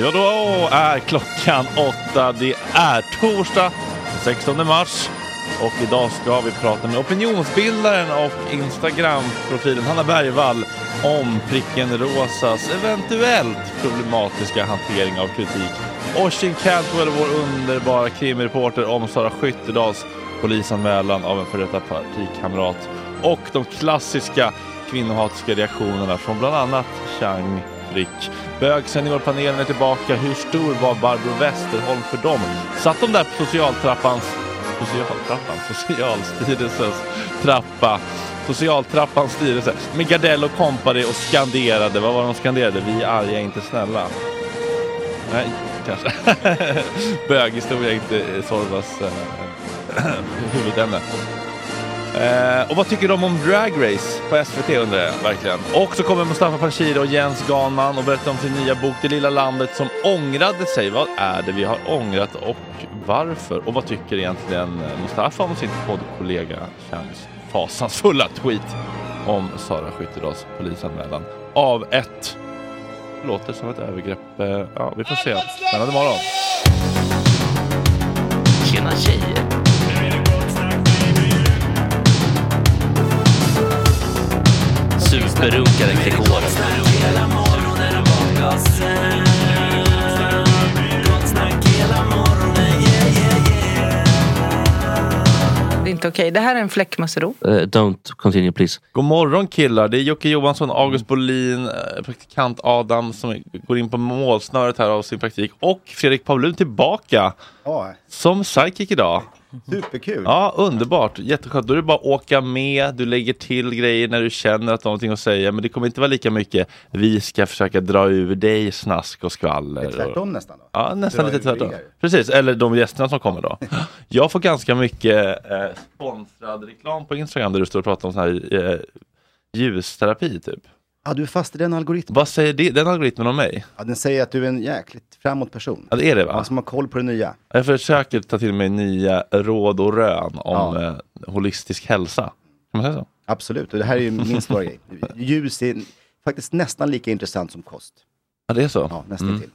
Ja, då är klockan åtta. Det är torsdag den 16 mars. Och idag ska vi prata med opinionsbildaren och Instagram-profilen Hanna Bergvall om pricken Rosas eventuellt problematiska hantering av kritik. Oshin Cantwell, vår underbara krimreporter om Sara Skyttedals polisanmälan av en före detta partikamrat. Och de klassiska kvinnohatiska reaktionerna från bland annat Chang Frick. Bögseniorpanelen är tillbaka. Hur stor var Barbro Westerholm för dem? Satt de där på socialtrappans Socialtrappan, Socialstyrelsens trappa Socialtrappans styrelse med Gardell och kompani och skanderade. Vad var de skanderade? Vi är arga, inte snälla. Nej, kanske. Böghistoria inte Sorvas eh, huvudämne. Eh, och vad tycker de om Drag Race på SVT undrar jag verkligen. Och så kommer Mustafa Panshiri och Jens Ganman och berättar om sin nya bok Det lilla landet som ångrade sig. Vad är det vi har ångrat och varför? Och vad tycker egentligen Mustafa om sin poddkollega Chans fasansfulla tweet om Sara Skyttedals polisanmälan av ett låter som ett övergrepp. Eh, Ja, vi får se. Spännande morgon. Tjena tjejer! Superrunkaren Gregor. Det är inte okej. Det här är en fläckmussero. Eh, don't continue please. God morgon killar, det är Jocke Johansson, August Bolin, eh, praktikant Adam som går in på målsnöret här av sin praktik och Fredrik Paulun tillbaka Ja, som sidekick idag. Superkul. Ja, underbart, jätteskönt. Då är det bara att åka med, du lägger till grejer när du känner att du har någonting att säga men det kommer inte vara lika mycket vi ska försöka dra ur dig snask och skvaller. Tvärtom nästan då. Ja, nästan Dra lite tvärtom. Precis, eller de gästerna som kommer då. Jag får ganska mycket eh, sponsrad reklam på Instagram där du står och pratar om sån här eh, ljusterapi typ. Ja, du är fast i den algoritmen. Vad säger det, den algoritmen om mig? Ja, den säger att du är en jäkligt framåt person. Ja, det är det va? Ja, som har koll på det nya. Jag försöker ta till mig nya råd och rön om Ja. eh, holistisk hälsa. Kan man säga så? Absolut, och det här är ju min stora grej. Ljus är faktiskt nästan lika intressant som kost. Ja, det är så? Ja, nästan Mm. till.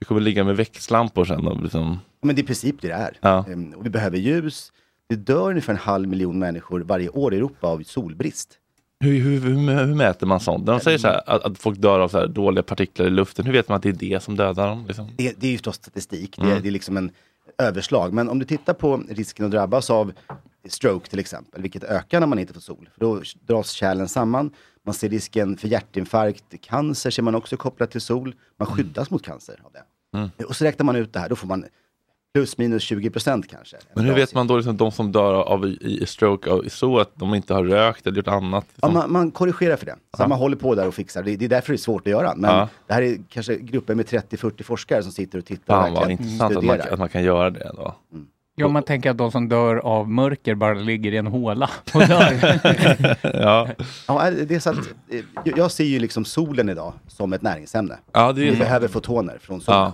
Vi kommer ligga med växtlampor sen och liksom... Men det är i princip det det är. Ja. Ehm, Och vi behöver ljus. Det dör ungefär en halv miljon människor varje år i Europa av solbrist. Hur, hur, hur, hur mäter man sånt? När de säger så här, att, att folk dör av så dåliga partiklar i luften, hur vet man att det är det som dödar dem? Liksom? Det, det är ju förstås statistik, det, Mm. är, det är liksom en överslag. Men om du tittar på risken att drabbas av stroke till exempel, vilket ökar när man inte får sol. För då dras kärlen samman, man ser risken för hjärtinfarkt, cancer ser man också kopplat till sol. Man skyddas mot cancer av det. Mm. Och så räknar man ut det här, då får man plus minus 20 procent kanske. Men hur vet man då liksom, de som dör av i, i stroke av, så att de inte har rökt eller gjort annat? Ja, Liksom? man, man korrigerar för det. Så Ja. man håller på där och fixar. Det, det är därför det är svårt att göra. Men Ja. det här är kanske grupper med 30-40 forskare som sitter och tittar Fan vad intressant att man, att man kan göra det ändå. Ja, man tänker att de som dör av mörker bara ligger i en håla och dör. ja. Ja, det är så att, eh, jag- ser ju liksom solen idag som ett näringsämne. Ja, det är ju Vi behöver fotoner från solen. Ja.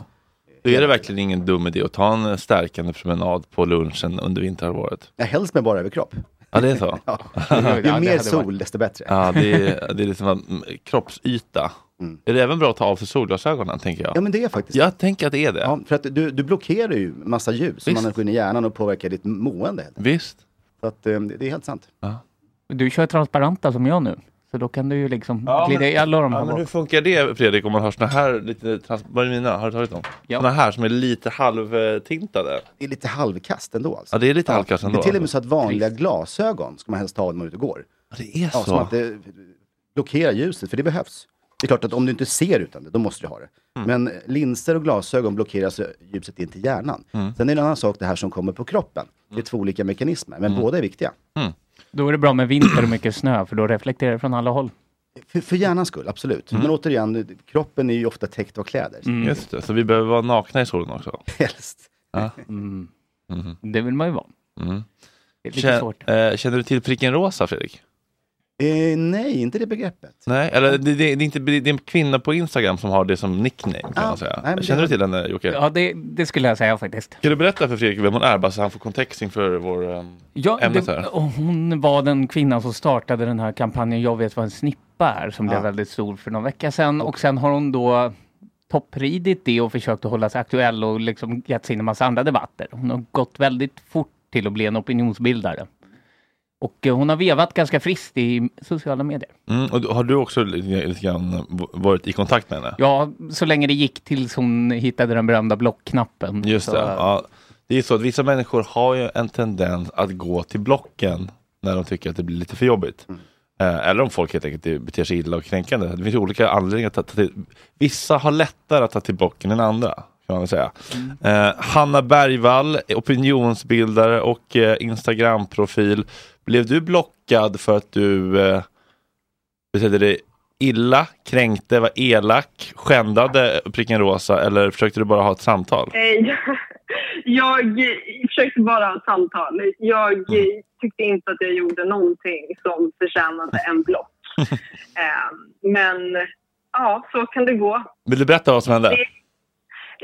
Då är det verkligen ingen dum idé att ta en stärkande promenad på lunchen under vinterhalvåret. Ja, helst med bara överkropp. Ja, det är så? Ja. Ja, Ju mer sol, varit- desto bättre. Ja, det är, det är liksom en mm, kroppsyta. Mm. Är det även bra att ta av sig solglasögonen, tänker jag? Ja, men det är faktiskt Jag tänker att det är det. Ja, för att du, du blockerar ju massa ljus som man går in i hjärnan och påverkar ditt mående. Visst. Så att, eh, det det är helt sant. Du kör transparenta som jag nu. Så då kan du ju liksom Ja, glida i alla de här Ja, men hur funkar det Fredrik om man har såna här lite, trans- vad är mina? Har du tagit dem? Ja. Såna här som är lite halvtintade. Det är lite halvkast ändå. Alltså. Ja, det är lite halvkast Det ändå. är till och med så att vanliga glasögon ska man helst ha när man är ute och går. Ja, det är Ja, så. som att det blockerar ljuset, för det behövs. Det är klart att om du inte ser utan det, då måste du ha det. Mm. Men linser och glasögon blockerar så ljuset in till hjärnan. Mm. Sen är det en annan sak det här som kommer på kroppen. Det är två olika mekanismer, men Mm. båda är viktiga. Då är det bra med vinter och mycket snö, för då reflekterar det från alla håll. För, för hjärnans skull, absolut. Mm. Men återigen, kroppen är ju ofta täckt av kläder. Mm. Just det, så vi behöver vara nakna i solen också. Helst. Ja. Mm. Mhm. Det vill man ju vara. Mm. Det är lite Kän- svårt. eh, känner du till pricken rosa Fredrik? Eh, nej, inte det begreppet. Nej, eller det, det, det, är inte, det är en kvinna på Instagram som har det som nickname kan Ah, man säga. nej, Känner det- du till henne Jocke? Ja, det, det skulle jag säga faktiskt. Ska du berätta för Fredrik vem hon är bara så han får kontext inför vår um, Ja, ämnet det, här? och hon var den kvinnan som startade den här kampanjen Jag vet vad en snippa är, som Ja. blev väldigt stor för någon vecka sedan. Och sen har hon då toppridit det och försökt att hålla sig aktuell och liksom gett sig in i en massa andra debatter. Hon har gått väldigt fort till att bli en opinionsbildare. Och eh, hon har vevat ganska friskt i sociala medier. Mm, och har du också lite, grann varit i kontakt med henne? Ja, så länge det gick tills hon hittade den berömda blockknappen. Just så, det. Ja, det är så att vissa människor har ju en tendens att gå till blocken när de tycker att det blir lite för jobbigt. Eh, eller om folk helt enkelt beter sig illa och kränkande. Det finns olika anledningar att ta till. Vissa har lättare att ta till blocken än andra. Kan man säga. Eh, Hanna Bergvall, opinionsbildare och eh, Instagram-profil. Blev du blockad för att du eh, betedde dig illa, kränkte, var elak, skändade pricken rosa eller försökte du bara ha ett samtal? Eh, Jag eh, försökte bara ha ett samtal. Jag eh, tyckte inte att jag gjorde någonting som förtjänade en block. Men ja, så kan det gå. Vill du berätta vad som hände? Det-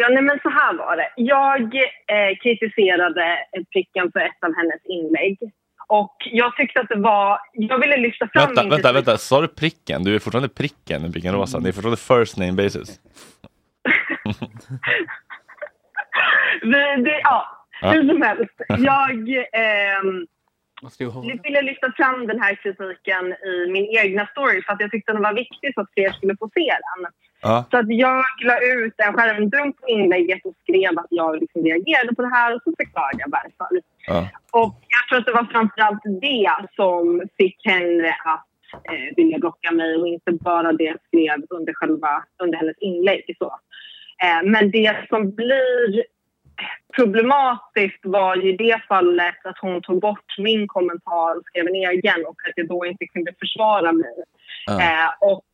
Ja, nej, men så här var det. Jag eh, kritiserade pricken för ett av hennes inlägg. Och jag tyckte att det var... Jag ville lyfta fram Vänta, min vänta, kritik. vänta, sa du pricken? Du är fortfarande pricken pricken rosa. Det är fortfarande first name basis. Vi, det, ja, Ja. hur som helst. Jag ju hålla. ville lyfta fram den här kritiken i min egna story för att jag tyckte den var viktig så att fler skulle få se den. Ja. Så att jag la ut en skärmdump på inlägget och skrev att jag liksom reagerade på det här och så förklarade jag varför. Ja. Och jag tror att det var framförallt det som fick henne att eh, vilja blocka mig och inte bara det jag skrev under, själva, under hennes inlägg. Så. Eh, men det som blir problematiskt var ju i det fallet att hon tog bort min kommentar och skrev en egen och att jag då inte kunde försvara mig. Ja. Eh, och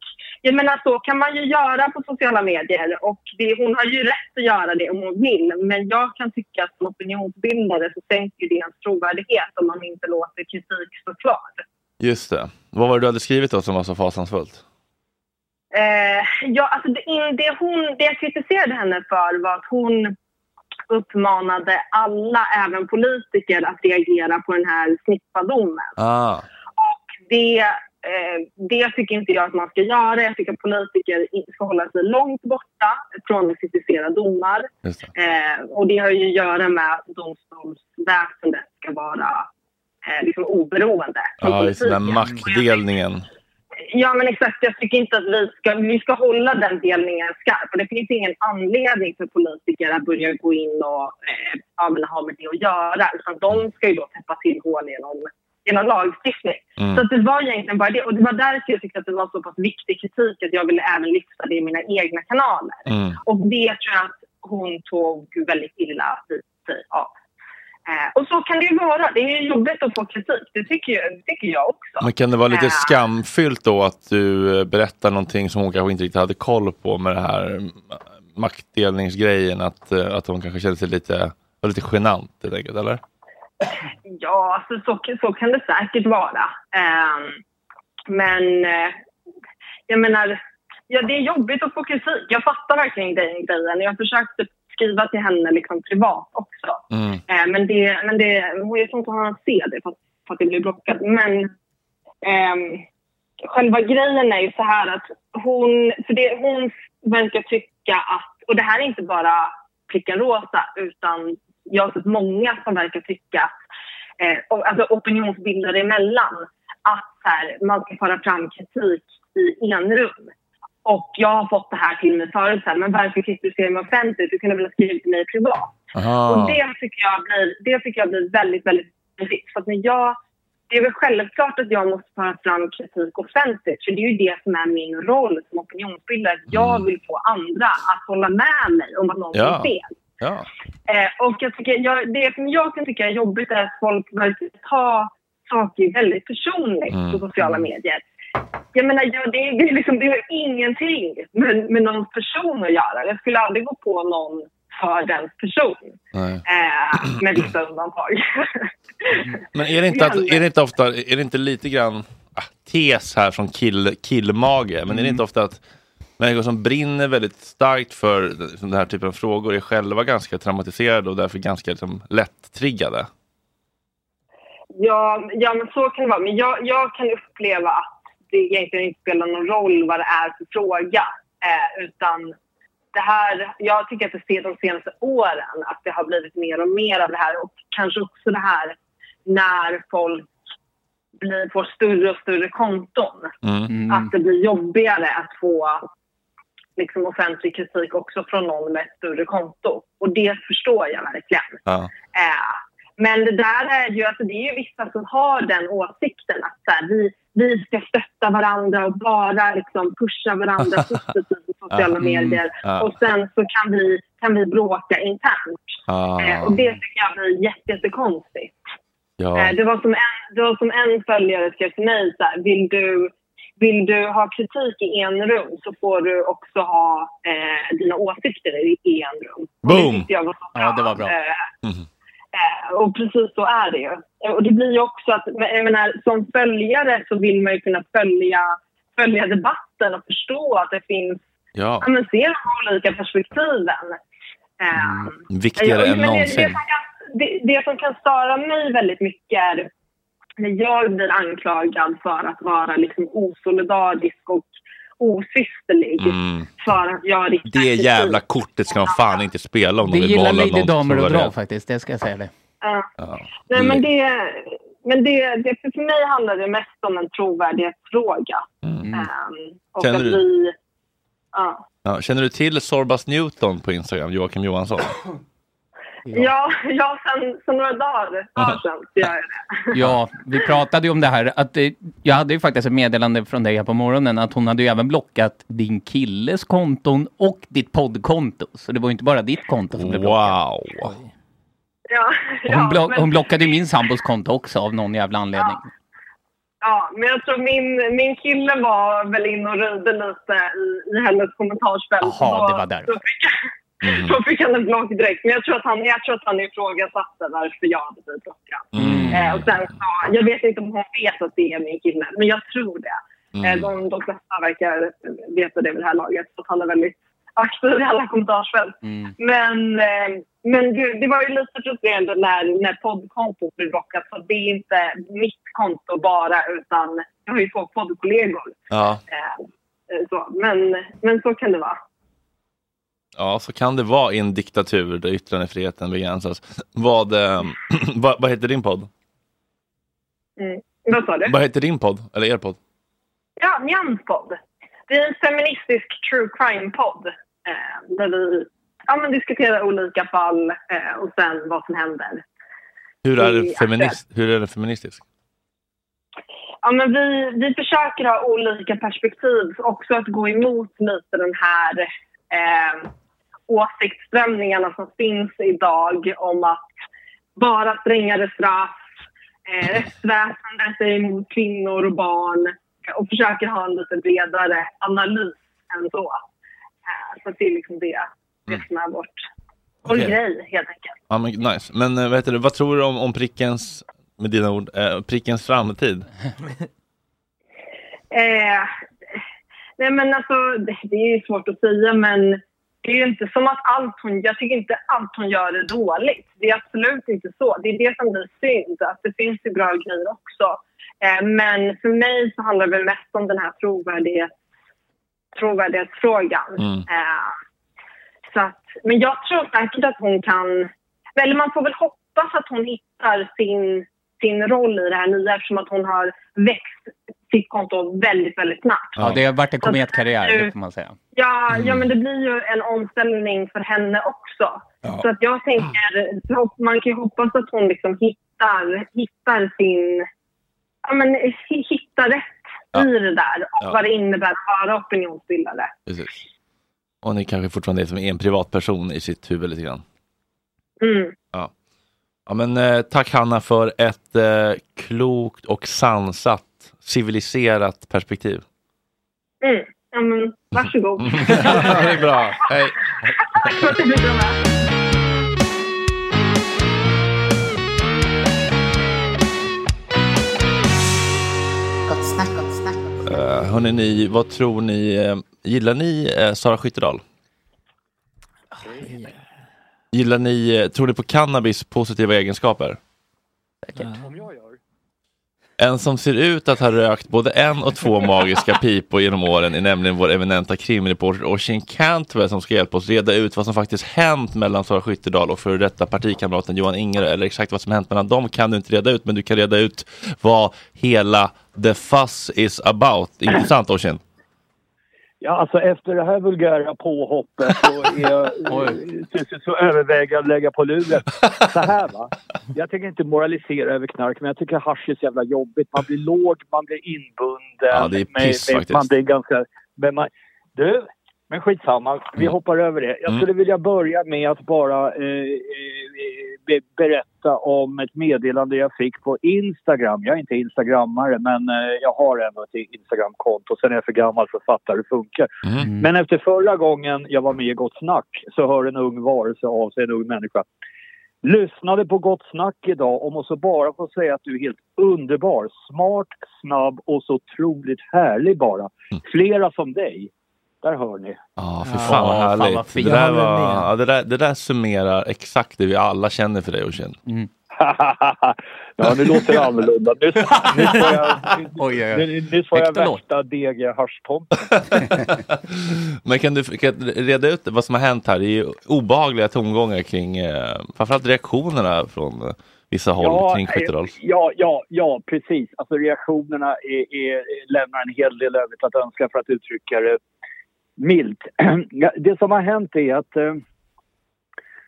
jag menar, så kan man ju göra på sociala medier och det, hon har ju rätt att göra det om hon vill. Men jag kan tycka att som opinionsbildare så sänker det ens trovärdighet om man inte låter kritik stå kvar. Just det. Vad var det du hade skrivit då som var så fasansfullt? Eh, ja, alltså det, det, hon, det jag kritiserade henne för var att hon uppmanade alla, även politiker, att reagera på den här snippadomen. Ah. Det, eh, det tycker inte jag att man ska göra. Jag tycker att politiker ska hålla sig långt borta från att kritisera domar. Just Eh, och det har ju att göra med att domstolsväsendet ska vara eh, liksom oberoende Ja, just den där maktdelningen. Ja, men exakt. Jag tycker inte att vi ska, vi ska hålla den delningen skarp. Och det finns ingen anledning för politiker att börja gå in och eh, ha med det att göra. Utan de ska ju då täppa till hål genom, genom lagstiftning. Mm. Så att det var egentligen bara det. Och det var därför jag tyckte att det var så pass viktig kritik att jag ville även lyfta det i mina egna kanaler. Mm. Och det tror jag att hon tog väldigt illa vid sig av. Eh, och så kan det ju vara. Det är ju jobbigt att få kritik. Det tycker jag, det tycker jag också. Men kan det vara lite Eh, skamfyllt då att du eh, berättar någonting som hon kanske inte riktigt hade koll på med det här mm, maktdelningsgrejen? Att, eh, att hon kanske kände sig lite, var lite genant helt enkelt, eller? Ja, alltså så, så kan det säkert vara. Ehm, men eh, jag menar, ja, det är jobbigt att få kritik. Jag fattar verkligen den grejen. Jag försökte skriva till henne liksom privat också. Mm. Eh, men det, men det, jag tror inte hon ser det för att, för att det blir blockat. Men ehm, själva grejen är ju så här att hon, för det, hon verkar tycka att, och det här är inte bara pricken rosa utan jag har sett många som verkar tycka att, eh, alltså opinionsbildare emellan, att här, man ska föra fram kritik i enrum. Och jag har fått det här till mig förut, så här, men varför kritiserar mig offentligt? Du kunde väl ha skrivit till mig privat? Aha. Och det tycker jag blir, det tycker jag blir väldigt, väldigt viktigt. För att när jag, det är väl självklart att jag måste föra fram kritik offentligt. För det är ju det som är min roll som opinionsbildare. Jag vill få andra att hålla med mig om att Ja. är fel. Ja. Eh, och jag tycker, jag, det som jag kan tycka är jobbigt är att folk verkar ta saker väldigt personligt Mm. på sociala medier. Jag menar, jag, det, det, är liksom, det har ingenting med, med någons person att göra. Jag skulle aldrig gå på någon för dens person. Eh, med vissa undantag. Men är det inte, att, är det inte ofta, är det inte lite grann ah, tes här från kill, killmage, men är det inte ofta att människor som brinner väldigt starkt för liksom, den här typen av frågor är själva ganska traumatiserade och därför ganska liksom, lätt triggade? Ja, ja, men så kan det vara. Men jag, jag kan uppleva att det egentligen inte spelar någon roll vad det är för fråga. Eh, utan det här, jag tycker att det ser de senaste åren att det har blivit mer och mer av det här. Och kanske också det här när folk blir, får större och större konton. Att det blir jobbigare att få liksom, offentlig kritik också från någon med ett större konto. Och det förstår jag verkligen. Ja. Eh, men det där är ju, alltså det är ju vissa som har den åsikten att så här, vi, vi ska stötta varandra och bara liksom pusha varandra positivt sociala Ah. medier. Mm. Ah. Och sen så kan vi, kan vi bråka internt. Eh, och det tycker jag blir jätte, jättekonstigt. Ja. Eh, det, var som en, det var som en följare skrev till mig så här, vill du, vill du ha kritik i en rum så får du också ha eh, dina åsikter i, i en rum. Boom! Det var bra. Ja, det var bra. Eh, Eh, Och precis så är det ju. Och det blir ju också att, jag menar, som följare så vill man ju kunna följa, följa debatten och förstå att det finns, Ja. ja men se de olika perspektiven. Eh, Viktigare Ja, än det- någonsin. Det, som kan, det, det som kan störa mig väldigt mycket är när jag blir anklagad för att vara liksom osolidarisk och osysterlig. Mm. För att jag riktar Det kritik. jävla kortet ska man fan inte spela om Det de vill gillar behålla någon Damer och dra faktiskt, det ska jag säga det. Ja. Ja. Nej, men det, men det, det, för mig handlar det mest om en trovärdighetsfråga. Mm. Ehm, och Känner att du- vi... Ja. Känner du till Sorbas Newton på Instagram, Joakim Johansson? ja. ja sen, sen några dagar, dagar sedan gör jag det. Ja, vi pratade ju om det här. Att, jag hade ju faktiskt ett meddelande från dig här på morgonen att hon hade ju även blockat din killes konton och ditt poddkonto. Så det var ju inte bara ditt konto som blev blockat. Wow! Ja, Hon, ja, blo- men, hon blockade ju min sambos konto också av någon jävla anledning. ja, men jag tror min, min kille var väl in och röjde lite i, i hennes kommentarsfält. Jaha, det var därför. Då fick, jag, då fick han en block direkt. Men jag tror att han, jag tror att han ifrågasatte varför jag hade blivit blockad. Mm. Eh, och sen så, jag vet inte om hon vet att det är min kille, men jag tror det. Mm. Eh, de, de flesta verkar veta det vid det här laget, så att han är väldigt aktiv i alla kommentarsfält. Mm. Men, eh, men det, det var ju lite frustrerande när, när poddkontot blev blockat. Så det är inte mitt konto bara, utan jag har ju två poddkollegor. Ja. Eh, så. Men, men så kan det vara. Ja, så kan det vara i en diktatur där yttrandefriheten begränsas. Vad, eh, vad, vad heter din podd? Mm. Vad sa du? Vad heter din podd? Eller er podd? Ja, Njans podd. Det är en feministisk true crime-podd eh, där vi ja, men diskuterar olika fall eh, och sen vad som händer. Hur är Det feminist, hur är det feministisk? Ja, men vi, vi försöker ha olika perspektiv, också att gå emot lite den här eh, åsiktsströmningarna som finns idag om att bara strängare straff, eh, rättsväsendet är emot kvinnor och barn och försöker ha en lite bredare analys än så. Eh, så det är liksom det, det som är vårt, vår Okej. grej helt enkelt. Ja, men nice. Men eh, vad, heter det, vad tror du om, om prickens, med dina ord, eh, prickens framtid? Eh, nej men alltså, det, det är ju svårt att säga men det är ju inte som att allt hon, jag tycker inte allt hon gör är dåligt. Det är absolut inte så. Det är det som blir synd, att det finns ju bra grejer också. Eh, men för mig så handlar det mest om den här trovärdighet, trovärdighetsfrågan. Mm. Eh, så att, men jag tror säkert att hon kan... Eller man får väl hoppas att hon hittar sin, sin roll i det här nya eftersom att hon har växt sitt konto väldigt, väldigt snabbt. Ja, det har varit en kometkarriär, det får man säga. Ja, ja, men det blir ju en omställning för henne också. Ja. Så att jag tänker, man kan ju hoppas att hon liksom hittar, hittar sin... Ja, men hi- hittar rätt i det där och Ja. vad det innebär att vara opinionsbildare. Precis. Och ni kanske fortfarande är som en privatperson i sitt huvud lite grann. Mm. Ja. Ja, men, eh, tack Hanna för ett eh, klokt och sansat, civiliserat perspektiv. Mm. Ja, men, varsågod. det är bra. Hej. Gott snack, gott snack. Uh, hörni, ni, vad tror ni? eh, gillar ni uh, Sara Skyttedal? Gillar ni, tror ni på cannabis positiva egenskaper? En som ser ut att ha rökt både en och två magiska pipor genom åren är nämligen vår eminenta krimreporter Oisin Cantwell som ska hjälpa oss reda ut vad som faktiskt hänt mellan Sara Skyttedal och före detta partikamraten Johan Ingerö. Eller exakt vad som hänt mellan dem kan du inte reda ut, men du kan reda ut vad hela the fuss is about. Intressant Oisin? Ja, alltså efter det här vulgära påhoppet så, är jag, så, så överväger jag att lägga på luren. Så här va. Jag tänker inte moralisera över knark men jag tycker hasch är så jävla jobbigt. Man blir låg, man blir inbunden. Ja, det är piss med, faktiskt. Man blir ganska... Men man, du, Men skitsamma, vi hoppar över det. Jag Mm. skulle vilja börja med att bara eh, eh, be- berätta om ett meddelande jag fick på Instagram. Jag är inte instagrammare, men eh, jag har ändå ett Instagramkonto. Sen är jag för gammal för att fatta hur det funkar. Mm. Men efter förra gången jag var med i Gott Snack så hör en ung varelse av sig, en ung människa. Lyssnade på Gott Snack idag och måste bara få säga att du är helt underbar. Smart, snabb och så otroligt härlig bara. Flera som dig. Där hör ni. Ja, för fan vad Ja, fan härligt. vad det, där var, ja, det, där, det där summerar exakt det vi alla känner för dig Oisin. ja, nu låter det annorlunda. Nu, nu får jag, nu, Oj, oj, nu får jag värsta dega haschtomten. Men kan du kan du reda ut vad som har hänt här? Det är ju obehagliga tongångar kring eh, framförallt reaktionerna från eh, vissa håll kring Skyttedals. ja, ja, ja, precis. Alltså reaktionerna är, är, lämnar en hel del övrigt att önska för att uttrycka det milt. Det som har hänt är att eh,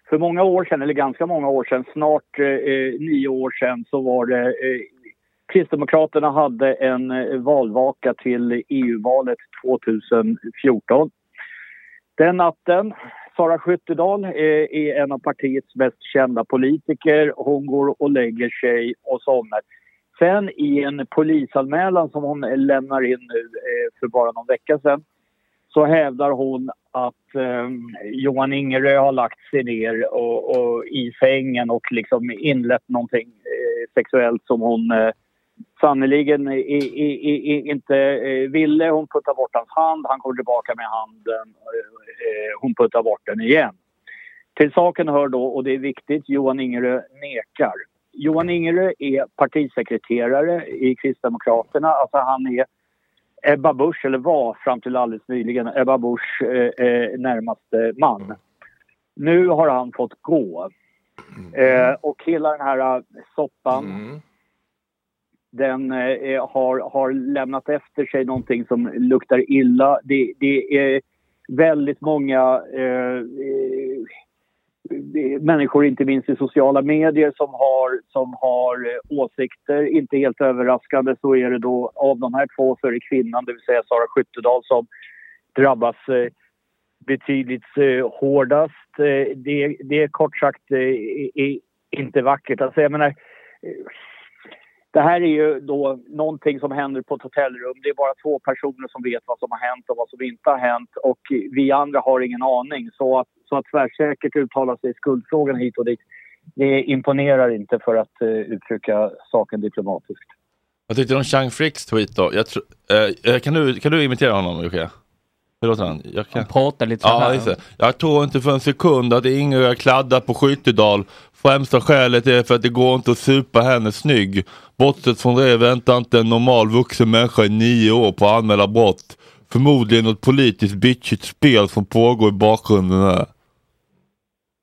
för många år sedan, eller ganska många år sedan, snart eh, eh, nio år sedan, så var det eh, Kristdemokraterna hade en eh, valvaka till EU-valet 2014. Den natten, Sara Skyttedal eh, är en av partiets mest kända politiker. Hon går och lägger sig och somnar. Sen i en polisanmälan som hon lämnar in nu eh, för bara någon vecka sedan så hävdar hon att eh, Johan Ingerö har lagt sig ner och, och i sängen och liksom inlett någonting eh, sexuellt som hon eh, sannerligen i, i, i, inte eh, ville. Hon puttar bort hans hand, han kommer tillbaka med handen. Eh, eh, hon puttar bort den igen. Till saken hör då, och det är viktigt, Johan Ingerö nekar. Johan Ingerö är partisekreterare i Kristdemokraterna. Alltså han är Ebba Busch, eller var fram till alldeles nyligen, Ebba Busch eh, eh, närmaste man. Nu har han fått gå. Eh, och hela den här eh, soppan den eh, har, har lämnat efter sig någonting som luktar illa. Det, det är väldigt många eh, eh, människor, inte minst i sociala medier, som har, som har eh, åsikter. Inte helt överraskande så är det då av de här två så är det kvinnan, det vill säga Sara Skyttedal, som drabbas eh, betydligt eh, hårdast. Det, det är kort sagt är inte vackert. Alltså, jag menar, det här är ju då någonting som händer på ett hotellrum. Det är bara två personer som vet vad som har hänt och vad som inte har hänt. Och vi andra har ingen aning. Så att, så att tvärsäkert uttala sig i skuldfrågan hit och dit, det imponerar inte för att uh, uttrycka saken diplomatiskt. Vad tyckte du om Chang Fricks tweet då? Eh, kan, du, kan du imitera honom Jocke? Hur låter han? Jag kan... Han pratar lite så Ja, här. Jag tror inte för en sekund att Ingrid kladdar på Skyttedal. Främsta skälet är för att det går inte att supa henne snygg. Bortsett från det väntar inte en normal vuxen människa i nio år på att anmäla brott. Förmodligen något politiskt bitchigt spel som pågår i bakgrunden här.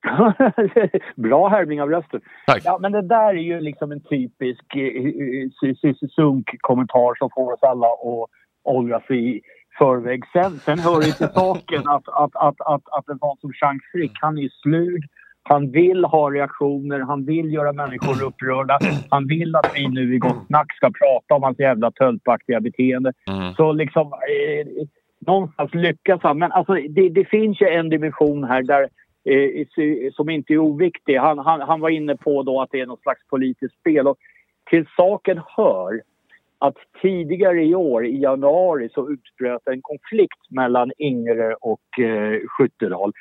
Bra härmning av rösten. Tack. Ja, men det där är ju liksom en typisk eh, sunk-kommentar som får oss alla att åldras i förväg. Sen, sen hör det till saken att, att, att, att, att en sån som Chang Frick, han är slug. Han vill ha reaktioner, han vill göra människor upprörda. Han vill att vi nu i Gott Snack ska prata om hans jävla tölpaktiga beteende. Så liksom, eh, någonstans lyckas han. Men alltså, det, det finns ju en dimension här där eh, som inte är oviktig. Han, han, han var inne på då att det är något slags politiskt spel. Och till saken hör att tidigare i år, i januari, så utbröt en konflikt mellan Ingre och eh, Skyttedal.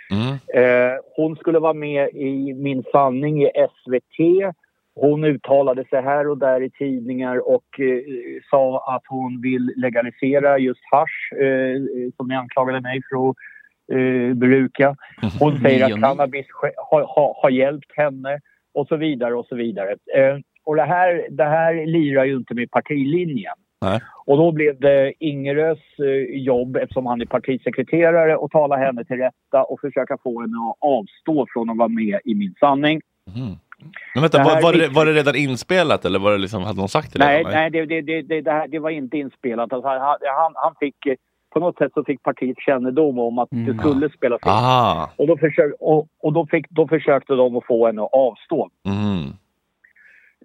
Eh, hon skulle vara med i Min sanning i SVT. Hon uttalade sig här och där i tidningar och eh, sa att hon vill legalisera just hasch eh, som ni anklagade mig för att eh, bruka. Hon säger att cannabis har, har, har hjälpt henne och så vidare och så vidare. Eh, och det här, det här lirar ju inte med partilinjen. Nej. Och då blev det Ingerös eh, jobb, eftersom han är partisekreterare, att tala henne till rätta och försöka få henne att avstå från att vara med i Min sanning. Men vänta, Det var, var, det, var det redan inspelat eller var det liksom, hade de sagt det Nej, redan? nej det, det, det, det, det, här, det var inte inspelat. Alltså, han, han, han fick, eh, på något sätt så fick partiet kännedom om att det skulle spelas in. Ah. Och, då, försök, och, och då, fick, då försökte de att få henne att avstå. Mm.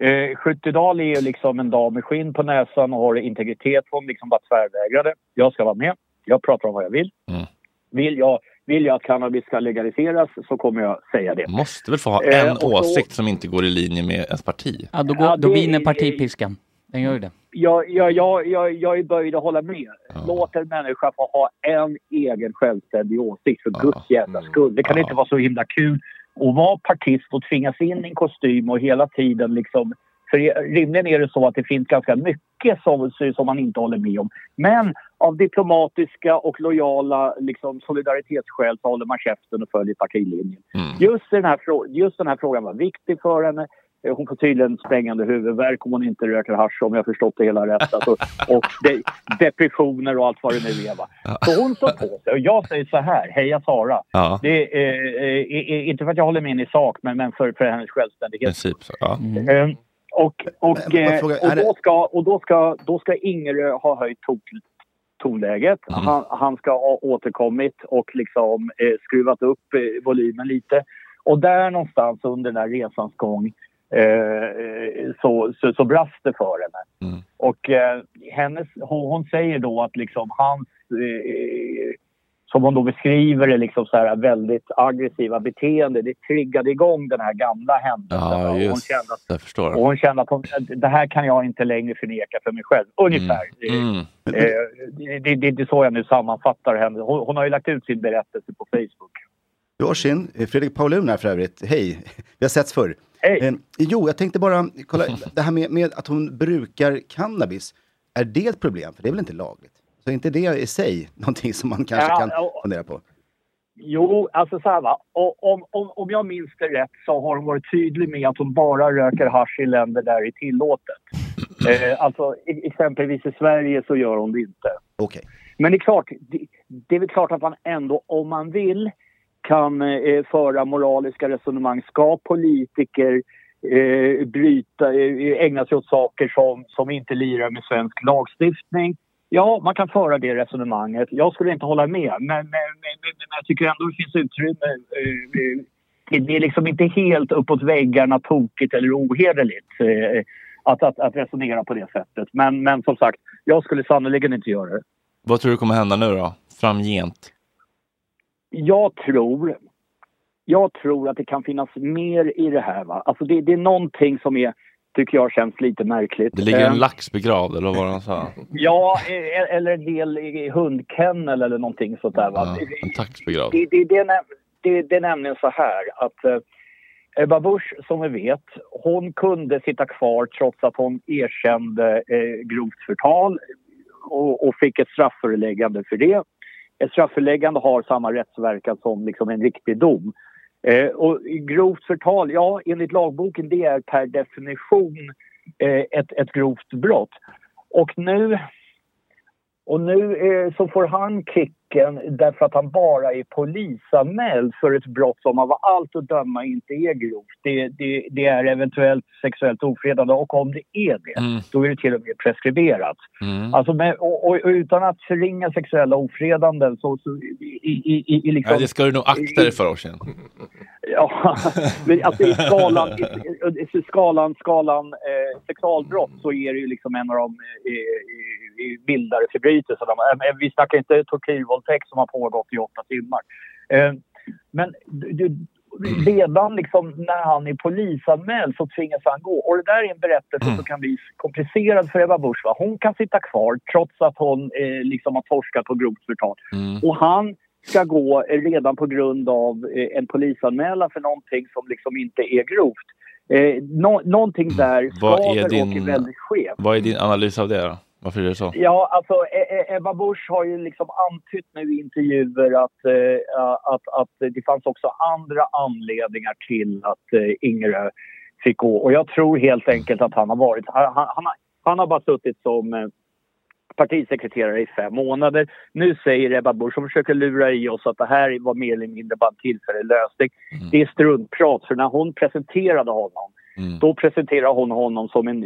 Eh, Skyttedal är ju liksom en dam med skinn på näsan och har integritet. Hon liksom bara tvärvägrade. Jag ska vara med. Jag pratar om vad jag vill. Mm. Vill jag, vill jag att cannabis ska legaliseras så kommer jag säga det. Måste väl få ha Eh, en så- åsikt som inte går i linje med ens parti? Ja, då, går, Ja, då det- vinner partipiskan. Den gör ju det. Jag, jag, jag, jag, jag är böjd att hålla med. Låt en människa få ha en egen självständig åsikt för guds jävla skull. Det kan inte vara så himla kul att vara partist och tvingas in i en kostym och hela tiden liksom... För rimligen är det så att det finns ganska mycket som, som man inte håller med om. Men av diplomatiska och lojala liksom, solidaritetsskäl så håller man käften och följer partilinjen. Just, den här just den här frågan var viktig för henne. Eh, Hon får tydligen sprängande huvudvärk om hon inte röker hasch om jag förstått det hela rätt. Alltså, och de, depressioner och allt vad det nu är. Va? Så hon står på sig. Och jag säger så här, heja Sara. Ja. Det är, eh, är, inte för att jag håller med henne i sak, men, men för, för hennes självständighet. Princip så. Ja. Eh, Och, och, vad eh, fråga- och, då, ska, och då, ska, då ska Ingerö ha höjt ton, tonläget. Han, han ska ha återkommit och liksom eh, skruvat upp eh, volymen lite. Och där någonstans under den här resans gång eh, så, så, så brast det för henne. Och eh, hennes, hon, hon säger då att liksom hans, eh, som hon då beskriver det, liksom så här väldigt aggressiva beteende, det triggade igång den här gamla händelsen. Ja, Och hon just kände att Jag förstår. och hon kände att hon, det här kan jag inte längre förneka för mig själv. Ungefär. Mm. Eh, det, det, det, det är så jag nu sammanfattar henne. Hon, hon har ju lagt ut sin berättelse på Facebook. Varsin. Eh, Fredrik Paulun här för övrigt. Hej, vi har setts förr. Eh, jo, jag tänkte bara kolla, det här med, med att hon brukar cannabis. Är det ett problem? För det är väl inte lagligt? Så är inte det i sig någonting som man kanske Ja, kan ja. fundera på? Jo, alltså så här va. Och Om, om, om jag minns det rätt så har hon varit tydlig med att hon bara röker hasch i länder där det är tillåtet. Eh, alltså e- exempelvis i Sverige så gör hon det inte. Okej. Men det är klart, det, det är väl klart att man ändå om man vill kan eh, föra moraliska resonemang. Ska politiker eh, bryta, eh, ägna sig åt saker som, som inte lirar med svensk lagstiftning? Ja, man kan föra det resonemanget. Jag skulle inte hålla med, men, men, men, men, men jag tycker ändå det finns utrymme. Eh, det- det är liksom inte helt uppåt väggarna tokigt eller ohederligt eh, att, att, att resonera på det sättet. Men, men som sagt, jag skulle sannerligen inte göra det. Vad tror du kommer hända nu då? Framgent? Jag tror, jag tror att det kan finnas mer i det här. Va? Alltså det, det är någonting som är, tycker jag känns lite märkligt. Det ligger en Eh, lax begravd eller vad han sa? Ja, eh, eller en hel eh, hundkennel eller någonting sånt där. Va? Ja, en tax begravd. Det, det, det, det, det är nämligen så här att eh, Ebba Busch, som vi vet, hon kunde sitta kvar trots att hon erkände eh, grovt förtal och, och fick ett strafföreläggande för det. Ett strafföreläggande har samma rättsverkan som liksom en riktig dom. Eh, och grovt förtal, ja, enligt lagboken, det är per definition eh, ett, ett grovt brott. Och nu, och nu eh, så får han kicken därför att han bara är polisanmäld för ett brott som av allt att döma inte är grovt. Det, det, det är eventuellt sexuellt ofredande och om det är det, då är det till och med preskriberat. Alltså med, och, och, och utan att förringa sexuella ofredanden så, så i, i, i, i liksom, Ja, det ska du nog akta dig för Oisin. Ja, men alltså i skalan, i, skalan, skalan eh, sexualbrott så är det ju liksom en av de eh, eh, mildare förbrytelserna. Eh, Vi snackar inte tortyrvåldtäkt som har pågått i åtta timmar. Eh, men redan liksom när han är polisanmäld så tvingas han gå. Och det där är en berättelse som kan bli komplicerad för Ebba Busch. Va? Hon kan sitta kvar trots att hon eh, liksom har torskat på grovt förtal. Och han ska gå eh, redan på grund av eh, en polisanmälan för någonting som liksom inte är grovt. Eh, nå- någonting där skaver och är väldigt skev. vad är din analys av det då? Varför är det så? Ja, alltså E- E- Ebba Busch har ju liksom antytt nu i intervjuer att, eh, att, att det fanns också andra anledningar till att eh, Ingerö fick gå. Och jag tror helt enkelt att han har varit... Han, han, han, har, han har bara suttit som eh, partisekreterare i fem månader. Nu säger Ebba Busch, som försöker lura i oss att det här var mer eller mindre bara en tillfällig lösning. Det är struntprat, för när hon presenterade honom då presenterar hon honom som en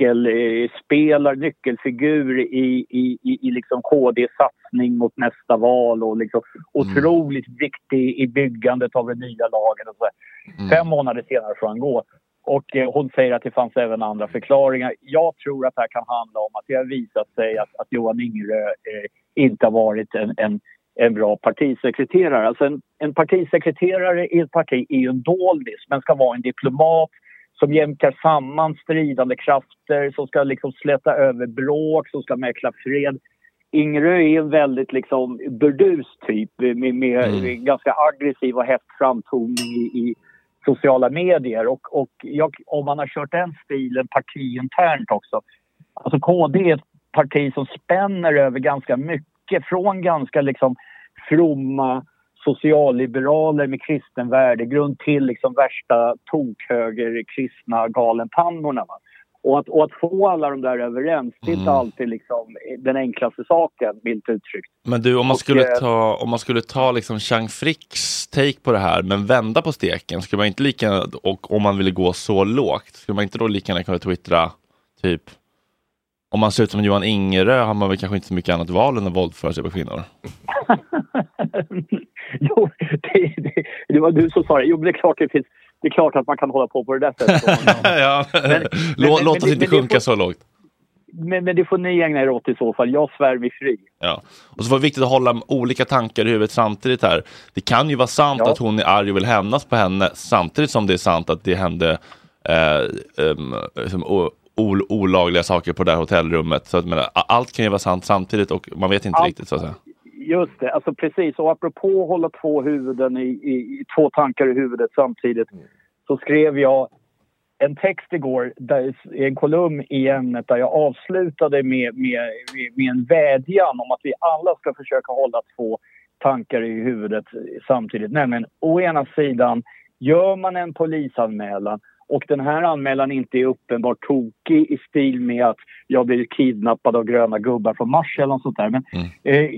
nyckelspelare, nyckelfigur i, i, i, i liksom KDs satsning mot nästa val och liksom otroligt viktig i byggandet av den nya lagen. Och så här. Fem månader senare får han gå. Och eh, hon säger att det fanns även andra förklaringar. Jag tror att det här kan handla om att det har visat sig att, att Johan Ingerö eh, inte har varit en, en, en bra partisekreterare. Alltså en, en partisekreterare i ett parti är ju en doldis men ska vara en diplomat som jämkar samman stridande krafter, som ska liksom släta över bråk, som ska mäkla fred. Ingerö är en väldigt liksom burdus typ med, med Mm. ganska aggressiv och hett framtoning i, i sociala medier. Och, och jag, om man har kört den stilen partiinternt också. Alltså KD är ett parti som spänner över ganska mycket. Från ganska liksom fromma socialliberaler med kristen värdegrund till liksom värsta tokhöger kristna galenpannorna. Va? Och att, och att få alla de där överens, det är inte Mm. alltid liksom den enklaste saken, milt uttryckt. Men du, om man skulle eh, ta, om man skulle ta liksom Chang Fricks take på det här, men vända på steken, skulle man inte lika och om man ville gå så lågt, skulle man inte då lika gärna kunna twittra, typ, om man ser ut som Johan Ingerö har man väl kanske inte så mycket annat val än att våldföra sig på kvinnor? jo, det, det, det var du som sa det. Jo, men det är klart det finns. Det är klart att man kan hålla på på det där sättet. ja, Men- låt, men- låt oss inte men det sjunka får- så lågt. Men, men det får ni ägna er åt i så fall. Jag svär mig fri. Ja. Och så var det viktigt att hålla olika tankar i huvudet samtidigt här. Det kan ju vara sant Ja. att hon är arg och vill hämnas på henne samtidigt som det är sant att det hände eh, um, liksom, ol- olagliga saker på det här hotellrummet. Så att, a- allt kan ju vara sant samtidigt och man vet inte Allt- riktigt så att säga. Just det, alltså precis. Och apropå att hålla två huvuden i, i, två tankar i huvudet samtidigt så skrev jag en text igår, där, i en kolumn i ämnet där jag avslutade med, med, med, med en vädjan om att vi alla ska försöka hålla två tankar i huvudet samtidigt. Nämligen å ena sidan, gör man en polisanmälan och den här anmälan inte är uppenbart tokig i stil med att jag blir kidnappad av gröna gubbar från Mars eller något sånt där. Men eh,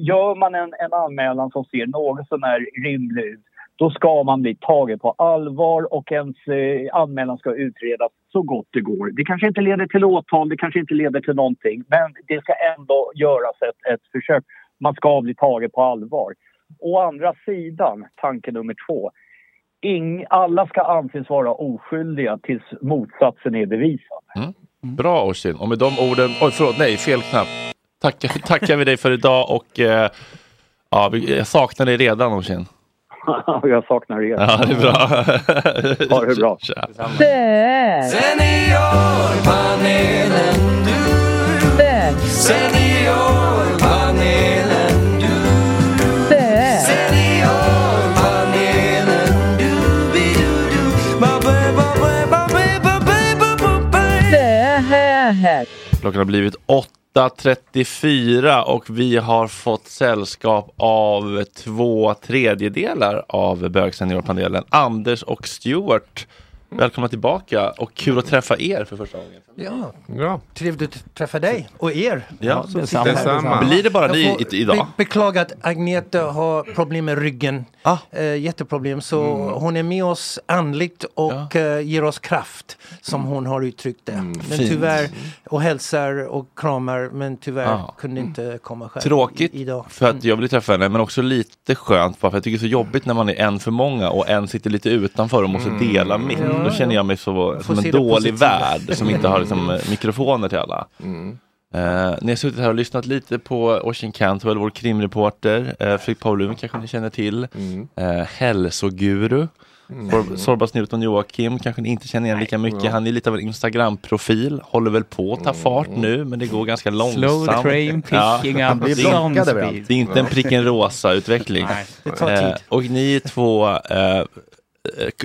gör man en, en anmälan som ser något sånär rimlig ut då ska man bli tagen på allvar och ens eh, anmälan ska utredas så gott det går. Det kanske inte leder till åtal, det kanske inte leder till någonting men det ska ändå göras ett, ett försök. Man ska bli tagen på allvar. Å andra sidan, tanke nummer två. Ing, alla ska anses vara oskyldiga tills motsatsen är bevisad. Mm. Bra Oisin, och med de orden, oj förlåt, nej fel knapp. Tackar, tackar vi dig för idag och eh, ja, vi- jag saknar dig redan Oisin. Jag saknar er. Ja, det är bra. Ha det bra. Tja. Seniorpanelen du Seniorpanelen Klockan har blivit 8.34 och vi har fått sällskap av två tredjedelar av bögseniorpanelen, Anders och Stuart. Välkomna tillbaka och kul att träffa er för första gången. Ja, ja. trevligt att träffa dig och er. Ja, som detsamma. Detsamma. Blir det bara ni idag? Be beklaga att Agneta har problem med ryggen. Ah. Eh, jätteproblem. Så Mm. hon är med oss andligt och eh, ger oss kraft som hon har uttryckt det. men Mm, fint. tyvärr, och hälsar och kramar men tyvärr Ah. kunde inte komma själv Tråkigt idag. för att jag vill träffa henne men också lite skönt bara för jag tycker det är så jobbigt när man är en för många och en sitter lite utanför och måste dela mitt. Ja, Då känner ja. jag mig så, som en dålig värd som inte har liksom, eh, mikrofoner till alla. Eh, ni har suttit här och lyssnat lite på Oisin Cantwell, vår krimreporter. Uh, Fredrik Paulun kanske ni känner till. Uh, hälsoguru. Mm. Sor- Sorbas Newton Joakim kanske ni inte känner igen lika mycket. Ja. Han är lite av en Instagram-profil. Håller väl på att ta fart nu men det går ganska långsamt. train picking up det, är, det är inte en pricken rosa utveckling. Nej, det tar tid. Eh, och ni är två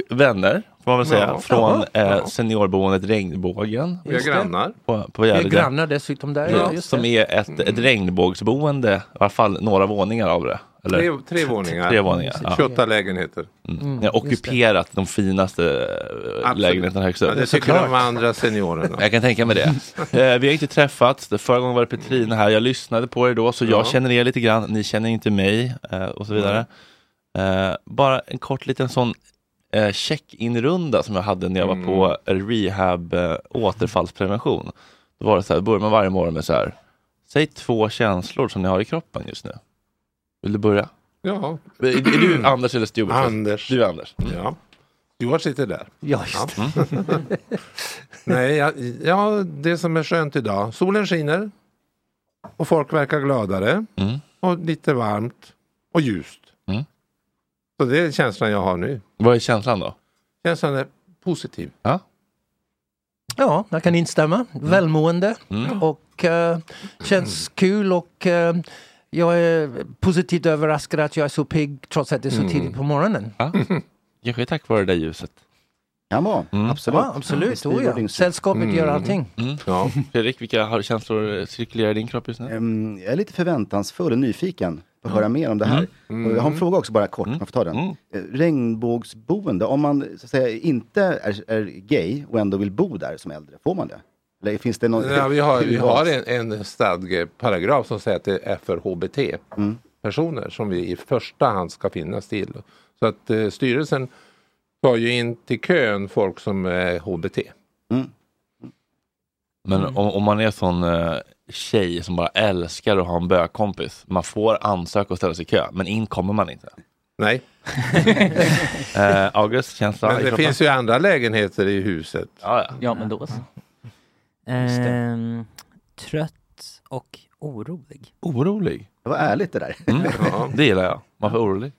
vänner, får man väl säga, Ja. från eh, seniorboendet Regnbågen. Vi är grannar. På, på Vi är grannar dessutom där. Ja, just som är ett, ett regnbågsboende, i alla fall några våningar av det. Eller? Tre, tre våningar. Tre våningar. Ja. 28 lägenheter. Mm. Ni har ockuperat de finaste eh, Absolut. lägenheterna högst upp. Ja, det tycker de andra seniorerna. Jag kan tänka mig det. Eh, vi har inte träffats. Förra gången var det Petrina här. Jag lyssnade på er då, så jag Ja. känner er lite grann. Ni känner inte mig eh, och så vidare. Eh, bara en kort liten sån eh, check-in-runda som jag hade när jag var på rehab eh, återfallsprevention. Då var det så här, börjar man varje morgon med så här. Säg två känslor som ni har i kroppen just nu. Vill du börja? Ja. Är, är du Anders eller Stuart? Anders. Du är Anders. Ja. Johan sitter där. Ja, just Ja. Nej, ja, ja, det som är skönt idag. Solen skiner. Och folk verkar gladare. Mm. Och lite varmt. och ljust. Mm. Så det är känslan jag har nu. Vad är känslan då? Känslan är positiv. Ja. Ja, jag kan instämma. Välmående Mm. och eh, känns kul och eh, jag är positivt överraskad att jag är så pigg trots att det är så Mm. tidigt på morgonen. Ja. Kanske tack vare det ljuset. Kan vara, absolut. Ja, absolut. Oh, det ja. Sällskapet gör allting. Mm. Fredrik, vilka har- känslor cirkulerar i din kropp just nu? Ehm, Jag är lite förväntansfull och nyfiken på att höra mer om det här. Mm. Och Jag har en fråga också bara kort, jag får ta den. Mm. Eh, Regnbågsboende, om man så att säga, inte är, är gay och ändå vill bo där som äldre, får man det? Eller finns det någon... Ja, vi har, vi har en, en stadgeparagraf som säger att det är för HBT-personer som vi i första hand ska finnas till. Så att eh, styrelsen tar ju in till kön folk som är HBT. Men om, om man är sån eh, tjej som bara älskar att ha en bögkompis, man får ansöka och ställa sig i kö, men in kommer man inte. Nej. eh, August, känsla Men det kroppen? finns ju andra lägenheter i huset. Ja, ja. Ja, men då så. Ehm, trött och orolig. Orolig? Det var ärligt det där. Mm. Det gillar jag. Varför orolig?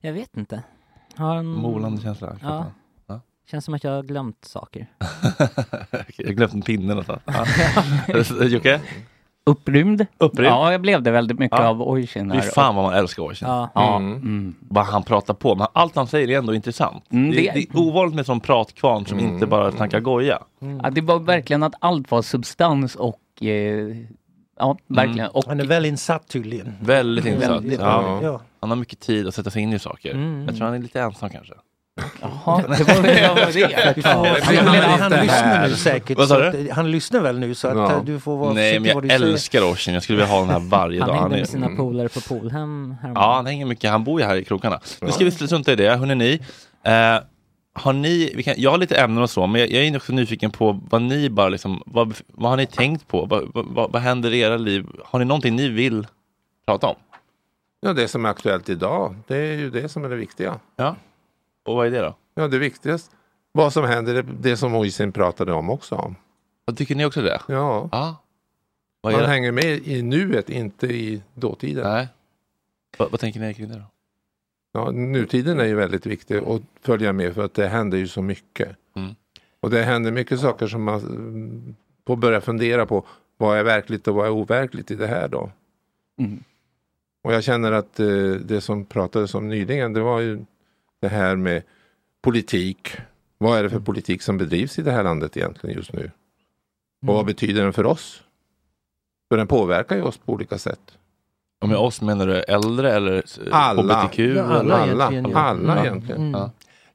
Jag vet inte. Har en... Molande känsla Ja. Ja. Känns som att jag har glömt saker. jag har glömt en pinne någonstans. Ja. Jocke? Upprymd? Upprymd? Ja, jag blev det väldigt mycket Ja. av Oisin. Fy fan vad man älskar Oisin. Ja. Ja. Mm. Mm. Bara han pratar på, men allt han säger är ändå intressant. Mm, det, det- det är ovanligt med sån pratkvarn som inte bara snackar goja. Ja, det var verkligen att allt var substans och eh, ja, verkligen. Och, Han är väl insatt tydligen. Väldigt insatt. Väldigt, Ja. ja. Han har mycket tid att sätta sig in i saker. Mm. Jag tror han är lite ensam kanske. Jaha, det var, det var han, han, han lyssnar nu säkert. Vad sa så du? att, han lyssnar väl nu så att Ja. eh, du får vara Nej, men jag du säger. älskar Oisin. Jag skulle vilja ha den här varje Han dag. hängde är- med sina Mm. polare på Polhem. Ja, han hänger mycket. Han bor ju här i krokarna. Nu ska vi strunta i det. Hörrni ni. Eh, har ni, vi kan, jag har lite ämnen och så, men jag, jag är också nyfiken på vad ni bara liksom, vad, vad har ni tänkt på? Vad, vad, vad, händer i era liv? Har ni någonting ni vill prata om? Ja, det som är aktuellt idag, det är ju det som är det viktiga. Ja. Och vad är det då? Ja, det viktigaste. Vad som händer, det, det som Oisin pratade om också. Vad tycker ni också det? Ja. Är Man hänger med i nuet, inte i dåtiden. Nej. Vad, vad tänker ni kring det då? Ja, nutiden är ju väldigt viktig att följa med för att det händer ju så mycket. Mm. Och det händer mycket saker som man mm, får börja fundera på. Vad är verkligt och vad är overkligt i det här då? Mm. Och jag känner att eh, det som pratades om nyligen, det var ju det här med politik. Vad är det för politik som bedrivs i det här landet egentligen just nu? Och vad betyder den för oss? För den påverkar ju oss på olika sätt. Och med oss menar du äldre eller Alla. HBTQ? Ja, alla eller? egentligen. Alla Ja. egentligen. Mm. Ja.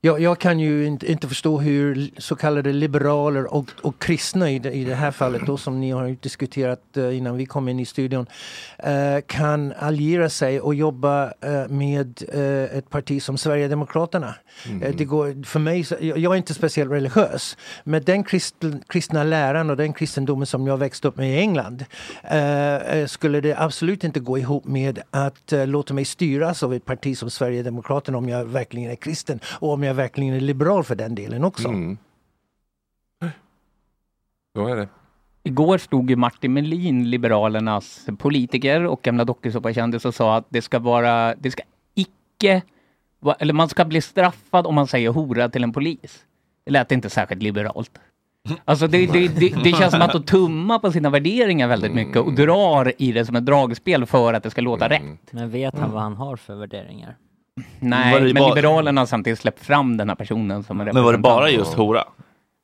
Jag, jag kan ju inte, inte förstå hur så kallade liberaler och, och kristna i det, i det här fallet då som ni har diskuterat eh, innan vi kom in i studion eh, kan alliera sig och jobba eh, med ett parti som Sverigedemokraterna. Eh, det går, för mig, jag, är inte speciellt religiös men den kristen, kristna läran och den kristendomen som jag växte upp med i England skulle det absolut inte gå ihop med att låta mig styras av ett parti som Sverigedemokraterna om jag verkligen är kristen och om jag verkligen är liberal för den delen också. Mm. Så är det. Igår stod ju Martin Melin, Liberalernas politiker och gamla dokusåpakändis och sa att det ska vara, det ska icke, eller man ska bli straffad om man säger hora till en polis. Det lät inte särskilt liberalt. Alltså det, det, det, det känns som att de tummar på sina värderingar väldigt mycket och drar i det som ett dragspel för att det ska låta rätt. Men vet han vad han har för värderingar? Nej, men bara- Liberalerna har samtidigt släppt fram den här personen som en Men var det bara just hora?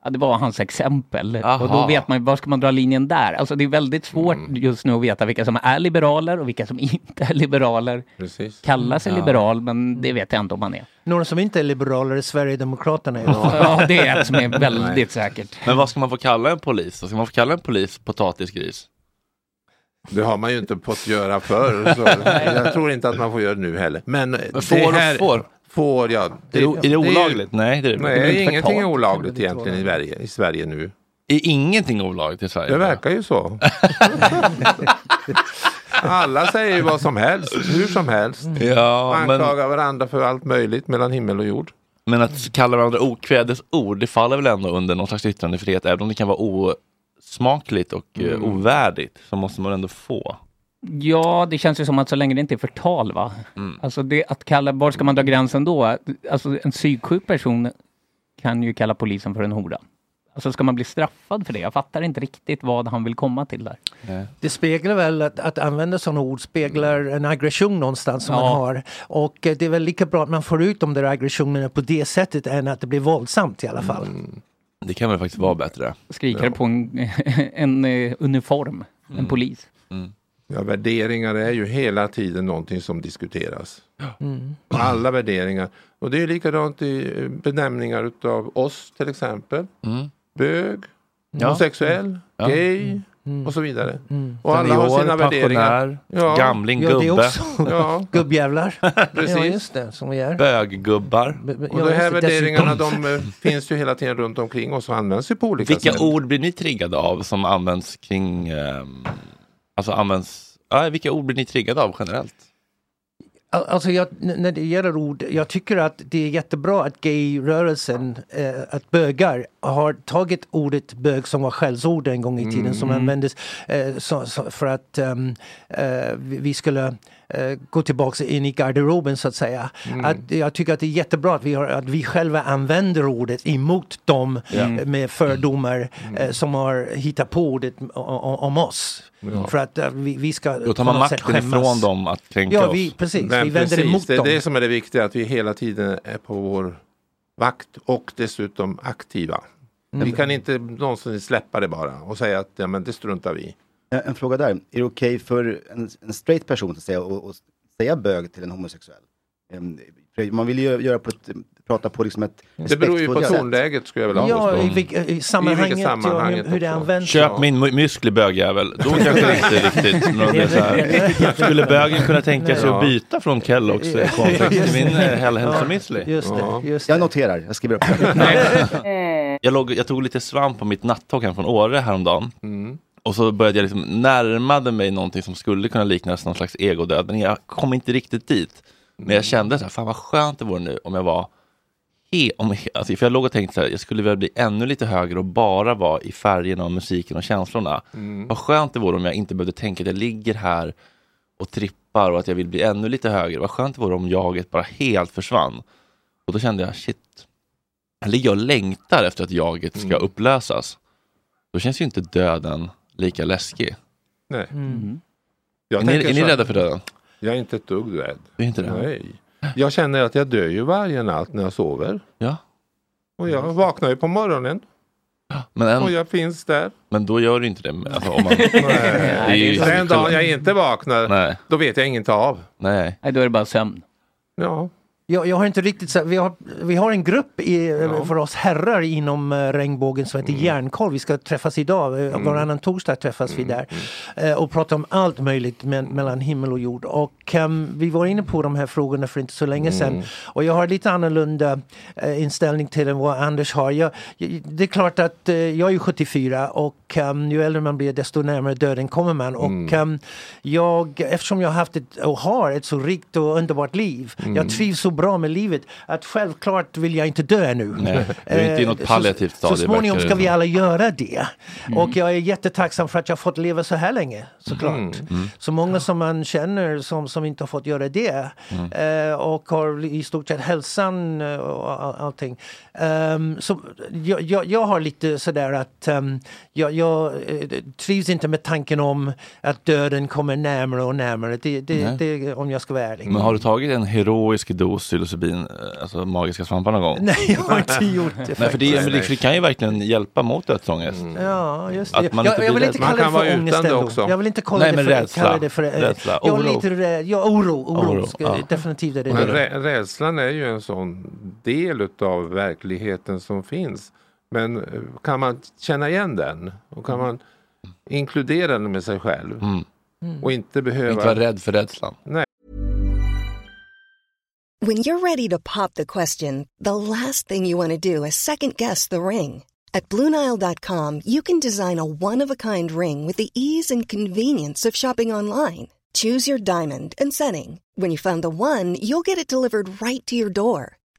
Ja, det var hans exempel. Aha. Och då vet man ju, var ska man dra linjen där? Alltså det är väldigt svårt just nu att veta vilka som är liberaler och vilka som inte är liberaler. Precis. Kallar sig Ja. liberal, men det vet jag inte om man är. Några som inte är liberaler är Sverigedemokraterna idag. Ja, det är ett som är väldigt säkert. Men vad ska man få kalla en polis? Ska man få kalla en polis potatisgris? Det har man ju inte fått göra förr. Så jag tror inte att man får göra det nu heller. Men, Men får och får? Får, ja. Är det, är det olagligt? Nej, det är det Nej, det är ingenting är olagligt egentligen i Sverige, i Sverige nu. Är ingenting olagligt i Sverige? Det verkar ju så. Alla säger ju vad som helst, hur som helst. Ja, men, Anklagar varandra för allt möjligt mellan himmel och jord. men att kalla varandra okvädesord, det faller väl ändå under någon slags yttrandefrihet. Även om det kan vara osmakligt och eh, Mm. ovärdigt så måste man ändå få. Ja, det känns ju som att så länge det inte är förtal va? Alltså det, att kalla, var ska man dra gränsen då? Alltså en psyksjuk person kan ju kalla polisen för en hora. Alltså ska man bli straffad för det? Jag fattar inte riktigt vad han vill komma till där. Det speglar väl att, att använda sådana ord speglar en aggression någonstans som Ja. man har. Och eh, det är väl lika bra att man får ut de där aggressionerna på det sättet än att det blir våldsamt i alla fall. Det kan väl faktiskt vara bättre. Skriker på en, en eh, uniform, en polis. Ja, värderingar är ju hela tiden någonting som diskuteras. Mm. Alla värderingar. Och det är likadant i eh, benämningar utav oss till exempel. Bög, Ja. homosexuell, Ja. gay Mm. Och så vidare. Mm. Och alla har sina värderingar. pensionär, gamling, Ja, gubbe. också Ja. gubbjävlar. Precis. Ja, just det, som vi är. Böggubbar. Och Ja, de här värderingarna dessutom. de eh, finns ju hela tiden runt omkring oss och används ju på olika Vilka sätt. ord blir ni triggade av som används kring, ehm, alltså används, ja, vilka ord blir ni triggade av generellt? Al- Alltså jag, när det gäller ord, jag tycker att det är jättebra att gayrörelsen, eh, att bögar har tagit ordet bög som var skällsord en gång i tiden som Mm. användes eh, så, så, för att ehm, eh, vi skulle eh, gå tillbaka in i garderoben så att säga. Mm. Att, jag tycker att det är jättebra att vi, har, att vi själva använder ordet emot dem eh, med fördomar eh, som har hittat på ordet om oss. Ja. För att eh, vi, vi ska Då tar man makten ifrån dem att kränka Ja, oss. vi, precis. Men vi vänder precis, emot det är dem. det som är det viktiga, att vi hela tiden är på vår vakt och dessutom aktiva. Mm. Vi kan inte någonsin släppa det bara och säga att ja, men det struntar vi i. En, en fråga där. Är det okej för en, en straight person att säga, och, och säga bög till en homosexuell? För man vill ju göra på ett, prata på liksom ett Det beror ju på tonläget skulle jag vilja Ja, påstå. i, vilk- i sammanhanget, vilket sammanhanget ja, hur, hur det används. Köp min mu- musklig bögjävel. Då kanske det inte riktigt. Men det är. Skulle bögen kunna tänka sig att byta från Kelloggs eh, cornflakes till min eh, hälsomüsli? Just det, just Jag noterar, jag skriver upp det. Jag, låg, jag tog lite svamp på mitt nattåg hem från Åre häromdagen. Och så började jag liksom närmade mig någonting som skulle kunna liknas någon slags egodöd. Men jag kom inte riktigt dit. Men jag kände så här, fan vad skönt det vore nu om jag var he, om, alltså, för jag låg och tänkte så här, jag skulle vilja bli ännu lite högre och bara vara i färgerna och musiken och känslorna. Mm. Vad skönt det vore om jag inte behövde tänka att jag ligger här och trippar och att jag vill bli ännu lite högre. Vad skönt det vore om jaget bara helt försvann. Och då kände jag, shit, jag ligger och längtar efter att jaget ska Mm. upplösas. Då känns ju inte döden lika läskig. Nej. Mm. Jag Är ni, är ni rädda för döden? Jag är inte ett dugg rädd. Du är inte det? Nej. Jag känner att jag dör ju varje natt när jag sover. Ja. Och jag vaknar ju på morgonen. Men, en, Och jag finns där. men då gör du inte det. Alltså, om man, det är ju- Den dagen jag inte vaknar, Nej. då vet jag inget av. Nej. Nej, då är det bara sömn. Ja. Jag, jag har inte riktigt så, vi har, vi har en grupp i, för oss herrar inom eh, regnbågen som heter Järnkoll. Vi ska träffas idag, mm. varannan torsdag träffas vi där. eh, Och prata om allt möjligt men, mellan himmel och jord. Och ehm, vi var inne på de här frågorna för inte så länge sedan. Och jag har lite annorlunda eh, inställning till än vad Anders har. Jag, jag, det är klart att eh, jag är 74 och ehm, ju äldre man blir desto närmare döden kommer man. Och ehm, jag, eftersom jag har haft ett, och har ett så rikt och underbart liv. Jag trivs så bra med livet att självklart vill jag inte dö nu. Nej, du är inte i Eh, något så- palliativt Så stadie, småningom ska vi alla göra det. Och jag är jättetacksam för att jag fått leva så här länge såklart. Mm. Så många som man känner som, som inte har fått göra det. Eh, och har i stort sett hälsan eh, och all, allting. Ehm, så jag, jag, jag har lite sådär att um, jag, jag eh, trivs inte med tanken om att döden kommer närmare och närmare. Det, det, det, om jag ska vara ärlig. Men har du tagit en heroisk dos psilocybin, eh, alltså magiska svampar någon gång? Nej, jag har inte gjort det Nej, för det, det, för det kan ju verkligen hjälpa mot dödsångest. Ja, just det. man Jag, jag vill inte kalla Man det kan för vara ångest utan det ändå. också. Jag vill inte kalla Nej, det för, rädsla. kalla det för... Rädsla. Jag är Oro. lite rädd. Ja, oro. oro. Oro, Ska, ja. Definitivt är det Men det. rä- rädslan är ju en sån del utav verkligheten som finns. Men eh, kan man känna igen den och kan man inkludera den med sig själv Mm. och inte behöva... Inte vara rädd för rädslan. Nej. When you're ready to pop the question, the last thing you want to do is second guess the ring. At Bluenile.com, you can design a one of a kind ring with the ease and convenience of shopping online. Choose your diamond and setting. When you find the one, you'll get it delivered right to your door.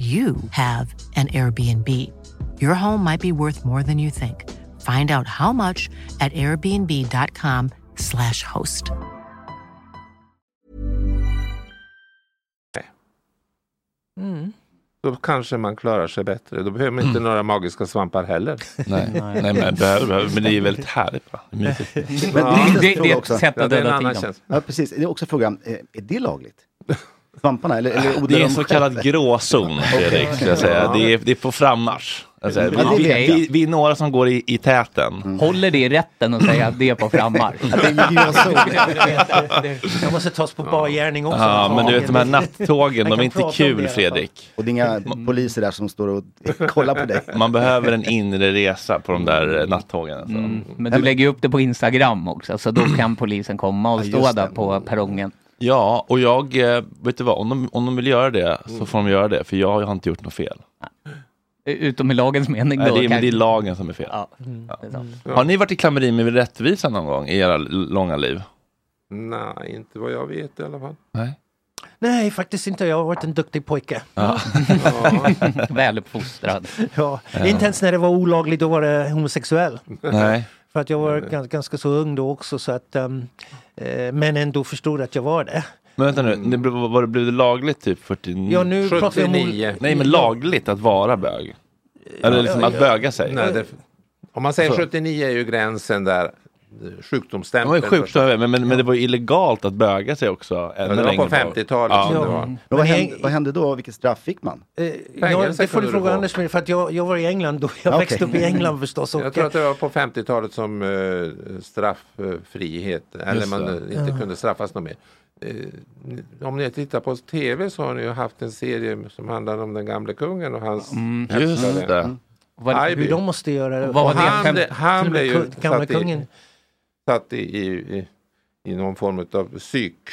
you have an Airbnb. Your home might be worth more than you think. Find out how much at airbnb.com/slash host. Mm. Då kanske man klarar sig bättre. Då behöver man inte några magiska svampar heller. Nej, nej men, behöver, men det är väldigt härligt. Va? Det är mysigt. Men det, det- är det är ett sätt att döda Ja, annan tiden. Ja, precis. Det är också frågan, eh, är det lagligt? Svamparna? Eller, eller Det är en så själv? kallad gråzon, Fredrik. jag säga. Det, är, det är på frammarsch. Alltså, vi, vi, vi, vi är några som går i, i täten. Håller det i rätten och säga att det är på frammarsch? Jag måste tas på bar gärning också. Ja, men du vet de här nattågen, de är inte kul. Fredrik. Och det är inga poliser där som står och kollar på dig. Man behöver en inre resa på de där eh, nattågen. Alltså. Mm. Men du lägger upp det på Instagram också, så då kan polisen komma och stå där på perrongen. Ja, och jag, eh, vet du vad, om de, om de vill göra det så får de göra det, för jag har inte gjort något fel. Utom i lagens mening då. Nej, det, är, men det är lagen som är fel. Ja. Ja. Har ni varit i klammeri med rättvisa någon gång i era långa liv? Nej, inte vad jag vet i alla fall. Nej. Nej, faktiskt inte. Jag har varit en duktig pojke. Ja. Väluppfostrad. Ja. Ja. Inte ens när det var olagligt, då var det homosexuell. Nej. För att jag var gans, ganska så ung då också, så att, um, eh, men ändå förstod att jag var det. Men vänta nu, det blev, var det, blev det lagligt typ 49? Ja, nu pratar vi om- 79. Nej, men lagligt att vara bög? Eller liksom Ja, att ja. böga sig? Nej, det, om man säger Så. 79 är ju gränsen där eh, Det var ju sjukt, men, men, men det var illegalt att böga sig också. ännu det var på längre 50-talet Ja. var. Men vad, hände, vad hände då? Vilket straff fick man? Eh, ja, Fängelse det får du fråga. Anders med, för att jag, jag var i England då. Jag Okej. växte upp i England förstås. Och, Jag tror att det var på 50-talet som uh, strafffrihet, eller Just man det. eh, inte Ja. kunde straffas något mer. Eh, om ni tittar på tv så har ni ju haft en serie som handlar om den gamle kungen och hans Mm, just det. Vad- hur de måste göra det. Vad var Och han, han med blev ju satt i, kungen satt i, i, i, någon form av psyk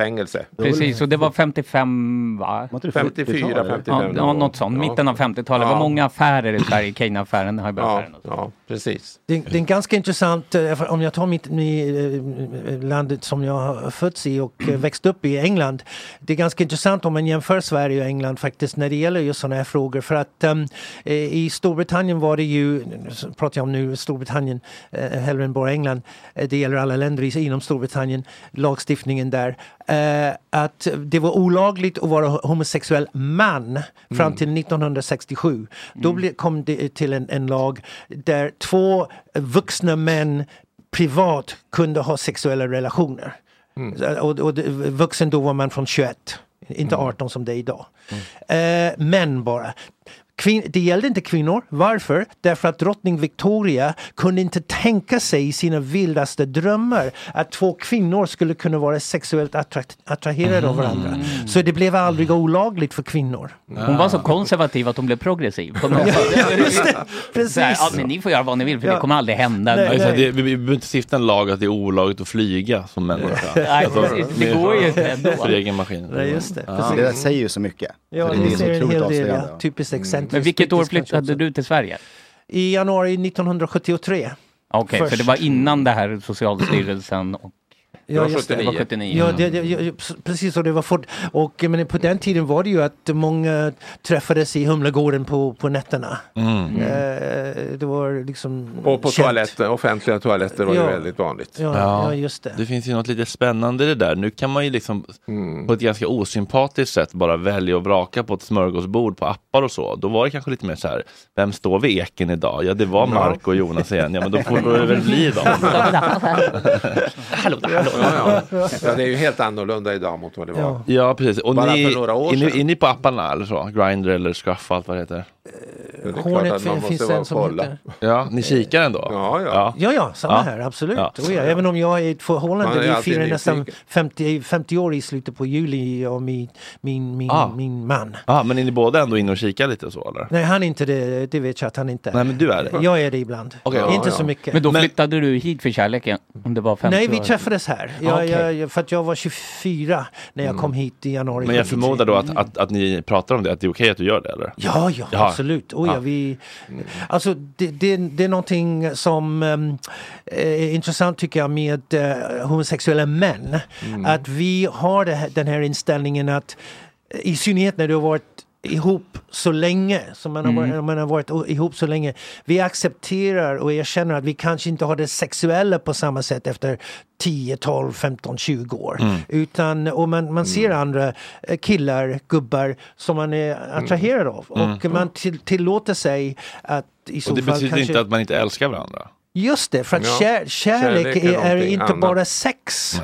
psykfängelse. Precis, och det var 55 va? Var inte det 54, 40-tal, eller? 55. Ja, något sånt. Ja. Mitten av 50-talet. Det var många affärer i Sverige. Kane-affären, Ja, ja, precis. Det, det är en ganska intressant, eh, om jag tar mitt, mi- eh, landet som jag har fötts i och eh, växt upp i, England. Det är ganska intressant om man jämför Sverige och England faktiskt när det gäller just sådana här frågor. För att eh, i Storbritannien var det ju, så pratar jag om nu Storbritannien hellre än bara England. Det gäller alla länder i- inom Storbritannien, lagstiftningen där. Eh, att det var olagligt att vara homosexuell man fram till 1967. Då ble, kom det till en, en lag där två vuxna män privat kunde ha sexuella relationer. Så- Och, och vuxen då var man från 21, inte 18 som det är idag. Eh, män bara. Kvin- det gällde inte kvinnor. Varför? Därför att drottning Victoria kunde inte tänka sig i sina vildaste drömmar att två kvinnor skulle kunna vara sexuellt attrakt- attraherade av varandra. Så det blev aldrig olagligt för kvinnor. Hon var så konservativ att hon blev progressiv. På något sätt. Just det, Så här, precis. ja, men ni får göra vad ni vill för Ja. det kommer aldrig hända. Nej, Alltså, nej. det, vi behöver inte stifta en lag att det är olagligt att flyga som människa. Nej, Alltså, precis. Det går ju inte ändå. För egen maskin. Nej, just det. Ja. Precis. Det där säger ju så mycket. Ja, det det är så otroligt avslöjande. ja. typiskt Men vilket år flyttade du till Sverige? I januari 1973. Okej, för Först. det var innan det här Socialstyrelsen och Det var just 79. Ja, det, det, ja, precis och det var fort. Och men på den tiden var det ju att många träffades i Humlegården på, på nätterna. Mm. Eh, det var liksom Och på känt. toaletter, offentliga toaletter var Ja. ju väldigt vanligt. Ja, ja, just det. Det finns ju något lite spännande i det där. Nu kan man ju liksom Mm. på ett ganska osympatiskt sätt bara välja och vraka på ett smörgåsbord på appar och så. Då var det kanske lite mer så här, vem står vid eken idag? Ja, det var Mark och Jonas igen. Ja, men då får det väl bli dem. hallå, hallå. Ja, ja. ja, det är ju helt annorlunda idag mot vad det var. Ja, precis. Och Bara ni, för några år är, ni, sedan. är ni på apparna eller så? Grindr eller Scruff och allt vad det heter? Hornet man fin- finns en som kolla. heter- Ja, ni kikar ändå? Ja, ja. Ja, ja, samma Ja. här, absolut. Ja. Oh, ja. Även om jag är i ett förhållande, är vi firar nästan nyfiken. 50, 50 år i slutet på juli och min, min, min, Ah. min man. Ja, men är ni båda ändå inne och kikar lite så eller? Nej, han är inte det, det vet jag att han inte är. Nej, men du är det? Jag är det ibland. Ja, inte ja. så mycket. Men då flyttade du hit för kärleken? Om det var 50 Nej, vi träffades här. Jag, Okej. jag, jag, för att jag var 24 när jag kom hit i januari Men jag 73. förmodar då att, att, att ni pratar om det, att det är okej att du gör det eller? Ja, ja, Jaha. Absolut. Oh, ja, vi, alltså, det, det, det är någonting som um, är intressant tycker jag med uh, homosexuella män. Att vi har här, den här inställningen att eh, i synnerhet när du har varit ihop så länge, som man har, Mm. varit, man har varit ihop så länge. Vi accepterar och erkänner att vi kanske inte har det sexuella på samma sätt efter 10, 12, 15, 20 år. Mm. Utan, och man, man ser andra eh, killar, gubbar som man är attraherad av. Mm. Och man till, tillåter sig att i så Och det fall betyder kanske... inte att man inte älskar varandra? Just det, för att Ja. kär, kärlek, Kärlek är är, inte annat. bara sex.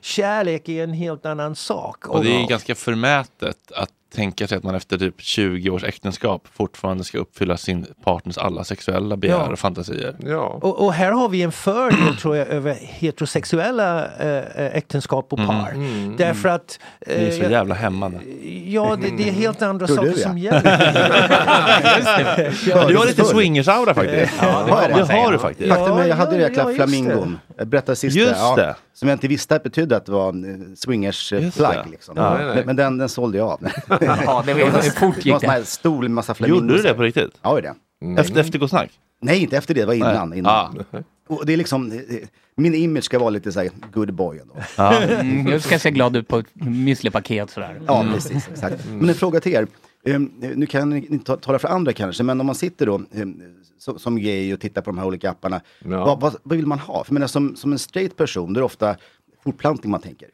Kärlek är en helt annan sak. Och det är ganska förmätet att tänka sig att man efter typ 20 års äktenskap fortfarande ska uppfylla sin partners alla sexuella begär Ja. och fantasier. Ja. Och, och här har vi en fördel tror jag över heterosexuella äh, äktenskap och par. Mm. Därför att... Ni är så eh, jävla hämmande. Ja, det, det är helt andra saker du, ja. som gäller. Du har lite swingers-aura faktiskt. Ja, det man det har du faktiskt. Faktum är, jag hade det jäkla flamingon. Jag berättade sist Just det, ja, det. Som jag inte visste att betydde att det var en swingers Just plagg. det. Liksom. Ja, nej, nej. Men, men den, den sålde jag av. Ja, det var hur fort gick det? stor massa flamingos. Gjorde du det på riktigt? Ja, det det. Efter, efter Gå snack? Nej, inte efter det. Det var innan. Nej. innan. Ah. Och det är liksom, eh, min image ska vara lite såhär good boy ändå. Mm, jag ska se glad ut på ett müslipaket sådär. Ja, precis. Exakt. Men en fråga till er. Um, nu kan ni inte ta- tala för andra kanske, men om man sitter då um, som, som gay och tittar på de här olika apparna. Ja. Vad, vad, vad vill man ha? För jag menar, som, som en straight person, då är det ofta fortplantning man tänker.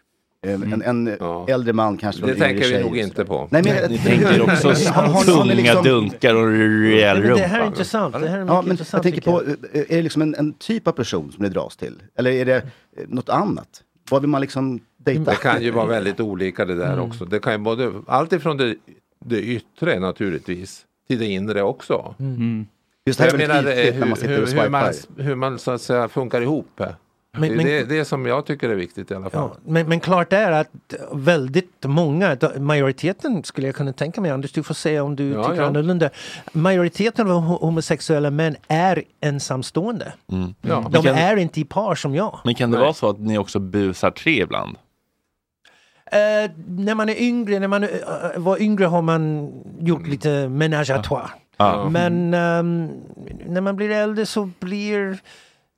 Um, En, en äldre man kanske. Det tänker vi nog inte på. Nej, men, Ni tänker också tunga liksom- dunkar och rejäl Men det här är rumpa. intressant. Det här är Ja, men intressant. jag tänker tycker på, eh, är det liksom en, en typ av person som det dras till? Eller är det eh, något annat? Vad vill man liksom dejta? Det kan ju vara väldigt olika det där också. Det kan ju både, allt ifrån det, det yttre naturligtvis till det inre också. Mm. Just det här är Jag menar eh, hur, hur, man, hur man så att säga funkar ihop. Men- det är men- det, det som jag tycker är viktigt i alla fall. Ja, men, men klart är att väldigt många, majoriteten skulle jag kunna tänka mig, Anders du får säga om du Ja, tycker ja. annorlunda. Majoriteten av ho- homosexuella män är ensamstående. Mm. Ja. De Men kan- är inte i par som jag. Men kan det Nej. vara så att ni också busar tre ibland? Eh, när man är yngre, när man eh, var yngre har man gjort lite menage à trois. Ja. Men ehm, när man blir äldre så blir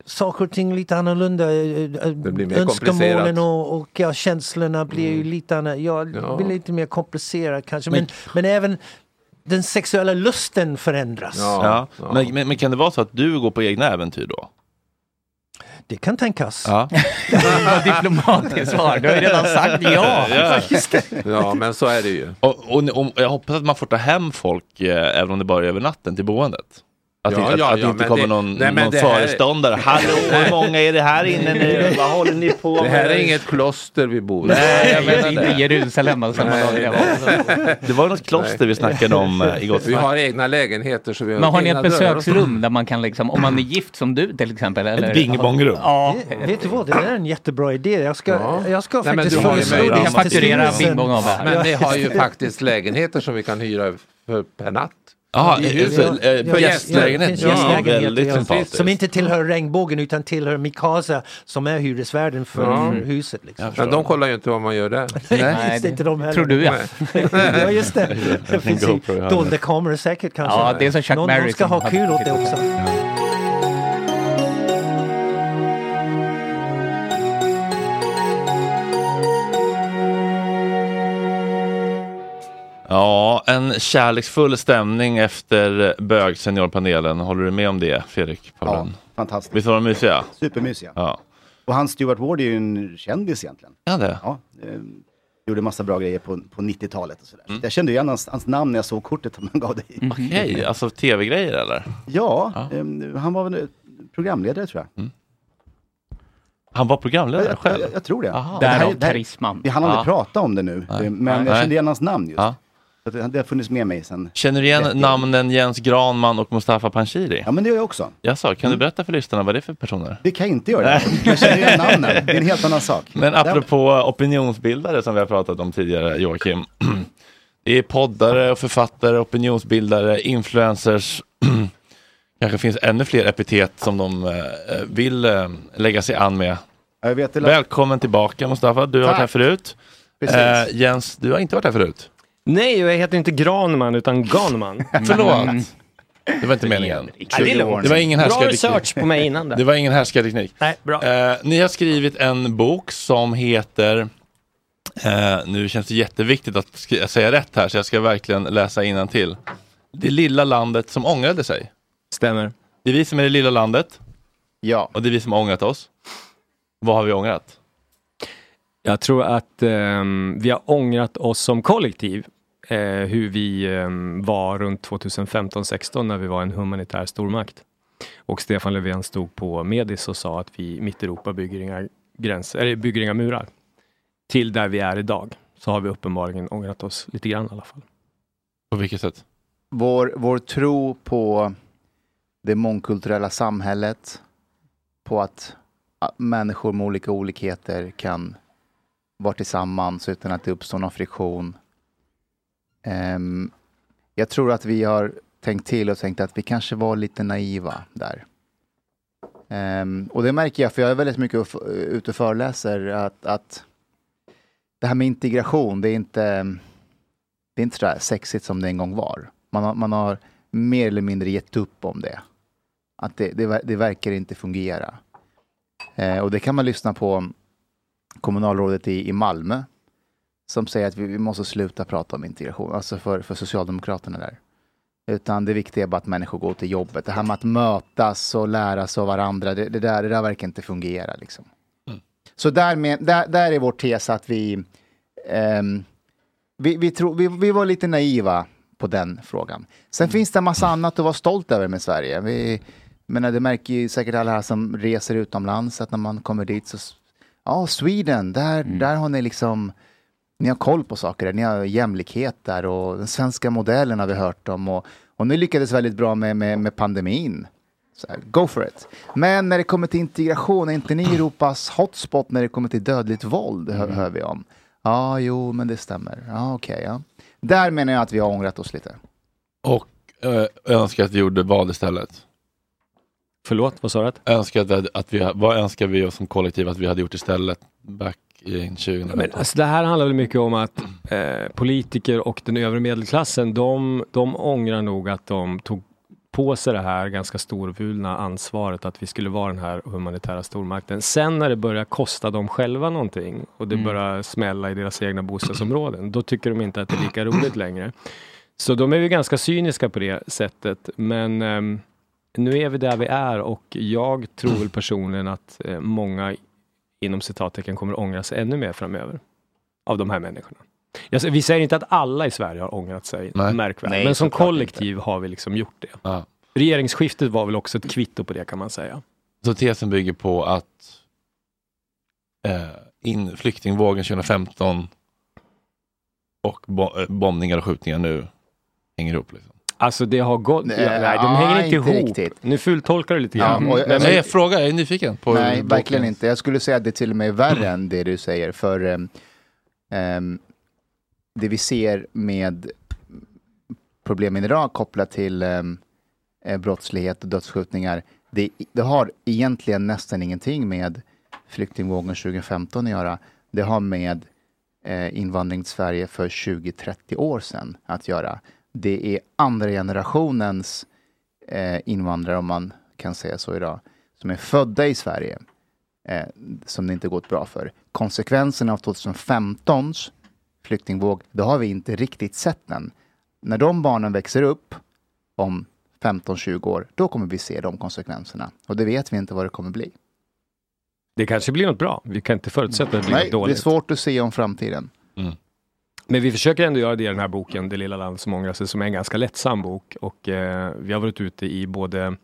saker och ting lite annorlunda. Det blir mer Önskemålen och, och ja, känslorna blir ju lite annorlunda. Ja, Ja. blir lite mer komplicerat kanske. Men, men även den sexuella lusten förändras. Ja. Ja. ja. Men, men, men kan det vara så att du går på egna äventyr då? Det kan tänkas. Ja. Diplomatiskt svar. Du har ju redan sagt ja. Ja. Ja, men så är det ju. Och, och, och jag hoppas att man får ta hem folk eh, även om det bara är över natten till boendet. Att, Ja, det, att, ja, att ja, inte kommer det- någon, nej, någon det här- föreståndare. Hallå, hur många är det här inne nu? Vad håller ni på Det här med? är inget kloster vi bor i. Nej, jag menar Inte det. Jerusalem och samma dag det var. Det var något kloster vi snackade om eh, i Gott Vi har egna lägenheter så vi har Men har ni ett besöksrum där man kan liksom, om man är gift som du till exempel? Eller? Ett bingbongrum. Ja. Det, vet du vad, det där är en jättebra idé. Jag ska, Ja. jag ska Nej, men faktiskt föreslå det fakturera styrelsen. bingbong av det här. Men ni har ju faktiskt lägenheter som vi kan hyra för per natt. Ja, ja, ja, ja, för ja, gästlägenhet. Ja, väldigt ja. sympatiskt. Som inte tillhör regnbågen utan tillhör Mikasa som är hyresvärden för, Ja. för huset. Liksom. Men de kollar ju inte vad man gör där. Nej, just det, inte de heller. Tror du ja. ja, just det. Det finns ju i dolda kameror säkert kanske. Ja, det är som Chuck någon, någon ska som ha kul åt det också. Ja, en kärleksfull stämning efter bög-seniorpanelen. Håller du med om det, Fredrik Paulun? fantastiskt. Visst var de mysiga? Supermysiga. Ja. Och han Stuart Ward är ju en kändis egentligen. Ja, det? Ja, eh, gjorde massa bra grejer på, på 90-talet och sådär. Mm. Så jag kände igen hans, hans namn när jag såg kortet som han gav dig. Okej, alltså tv-grejer eller? Ja, eh, han var väl programledare tror jag. Han var programledare jag, själv? Jag, jag tror det. Aha. Därav det här- karisman. Vi hann aldrig Ja. prata om det nu, Nej. eh, men Nej. jag kände igen hans namn just. Ja. Det, har funnits med mig sen. Känner du igen namnen Jens Granman och Mustafa Panshiri? Ja, men det gör jag också. Jaså, kan du berätta för lyssnarna vad det är för personer? Det kan jag inte göra. Jag känner igen namnen. Det är en helt annan sak. Men apropå opinionsbildare som vi har pratat om tidigare, Joakim. Det är poddare och författare, opinionsbildare, influencers. Kanske finns ännu fler epitet som de eh, vill eh, lägga sig an med. Välkommen tillbaka Mustafa, du har varit Tack. här förut. Precis. Eh, Jens, du har inte varit här förut. Nej, jag heter inte Granman utan Ganman. Förlåt. Det var inte meningen. Det var ingen Bra research på mig innan det. Det var ingen härskarteknik. Nej, bra. Eh, ni har skrivit en bok som heter eh, Nu känns det jätteviktigt att säga rätt här så jag ska verkligen läsa till. Det lilla landet som ångrade sig. Stämmer. Det är vi som är det lilla landet. Ja. Och det är vi som har ångrat oss. Vad har vi ångrat? Jag tror att ehm, vi har ångrat oss som kollektiv. Eh, hur vi ehm, var runt 2015-16 när vi var en humanitär stormakt. Och Stefan Löfven stod på Medis och sa att vi mitt i Europa bygger inga, gränser, eller bygger inga murar. Till där vi är idag. Så har vi uppenbarligen ångrat oss lite grann i alla fall. På vilket sätt? Vår, vår tro på det mångkulturella samhället, på att människor med olika olikheter kan vara tillsammans utan att det uppstår någon friktion. Um, jag tror att vi har tänkt till och tänkt att vi kanske var lite naiva där. Um, och det märker jag, för jag är väldigt mycket ute och föreläser, att, att det här med integration, det är inte, det är inte så sexigt som det en gång var. Man har, man har mer eller mindre gett upp om det. Att det, det, det verkar inte fungera. Eh, och det kan man lyssna på kommunalrådet i, i Malmö som säger att vi, vi måste sluta prata om integration, alltså för, för Socialdemokraterna där. Utan det viktiga är bara att människor går till jobbet. Det här med att mötas och lära sig av varandra, det, det, där, det där verkar inte fungera. Liksom. Så där, med, där, där är vår tes att vi, ehm, vi, vi, tror, vi, vi var lite naiva på den frågan. Sen finns det en massa annat att vara stolt över med Sverige. Vi, menar, det märker ju säkert alla här som reser utomlands att när man kommer dit så, ja, Sweden, där, där har ni liksom, ni har koll på saker, ni har jämlikhet där och den svenska modellen har vi hört om och, och ni lyckades väldigt bra med, med, med pandemin. Så här, go for it. Men när det kommer till integration, är inte ni Europas hotspot när det kommer till dödligt våld, hör, hör vi om. Ja, jo, men det stämmer. Ja, okej, ja. Där menar jag att vi har ångrat oss lite. Och eh, önskar att vi gjorde vad istället? Förlåt, vad sa du? Önskar att, vi- att vi, vad önskar vi oss som kollektiv att vi hade gjort istället back in 2015? Men alltså, det här handlar väl mycket om att eh, politiker och den övre medelklassen, de, de ångrar nog att de tog på sig det här ganska storvulna ansvaret att vi skulle vara den här humanitära stormakten. Sen när det börjar kosta dem själva någonting och det Mm. börjar smälla i deras egna bostadsområden, då tycker de inte att det är lika roligt längre. Så de är ju ganska cyniska på det sättet, men ehm, nu är vi där vi är och jag tror väl personligen att eh, många inom citattecken kommer ångra sig ännu mer framöver. Av de här människorna. Jag, sä- vi säger inte att alla i Sverige har ångrat sig, Nej. märkvärdigt. Nej, Men som kollektiv har vi liksom gjort det. Regeringsskiftet var väl också ett kvitto på det kan man säga. Så tesen bygger på att eh, in, flyktingvågen 2015 och bo, eh, bombningar och skjutningar nu hänger ihop. Liksom. Alltså det har gått, Nej, ja, nej, de ja, hänger inte, inte ihop. riktigt. Nu fultolkar du lite Ja, grann. och jag- Men- Nej, jag frågar, jag är nyfiken på Nej, boken. verkligen inte. Jag skulle säga att det till och med är värre än det du säger. För ehm, det vi ser med problemen idag kopplat till um, brottslighet och dödsskjutningar, det, det har egentligen nästan ingenting med flyktingvågen 2015 att göra. Det har med eh, invandring till Sverige för 20-30 år sedan att göra. Det är andra generationens eh, invandrare, om man kan säga så idag, som är födda i Sverige, eh, som det inte gått bra för. Konsekvenserna av 2015s flyktingvåg, då har vi inte riktigt sett den. När de barnen växer upp om 15-20 år, då kommer vi se de konsekvenserna. Och det vet vi inte vad det kommer bli. Det kanske blir något bra. Vi kan inte förutsätta att det blir Nej, något det är dåligt. svårt att se om framtiden. Men vi försöker ändå göra det i den här boken, Det lilla land som ångrar sig, som är en ganska lättsam bok. Och eh, vi har varit ute i både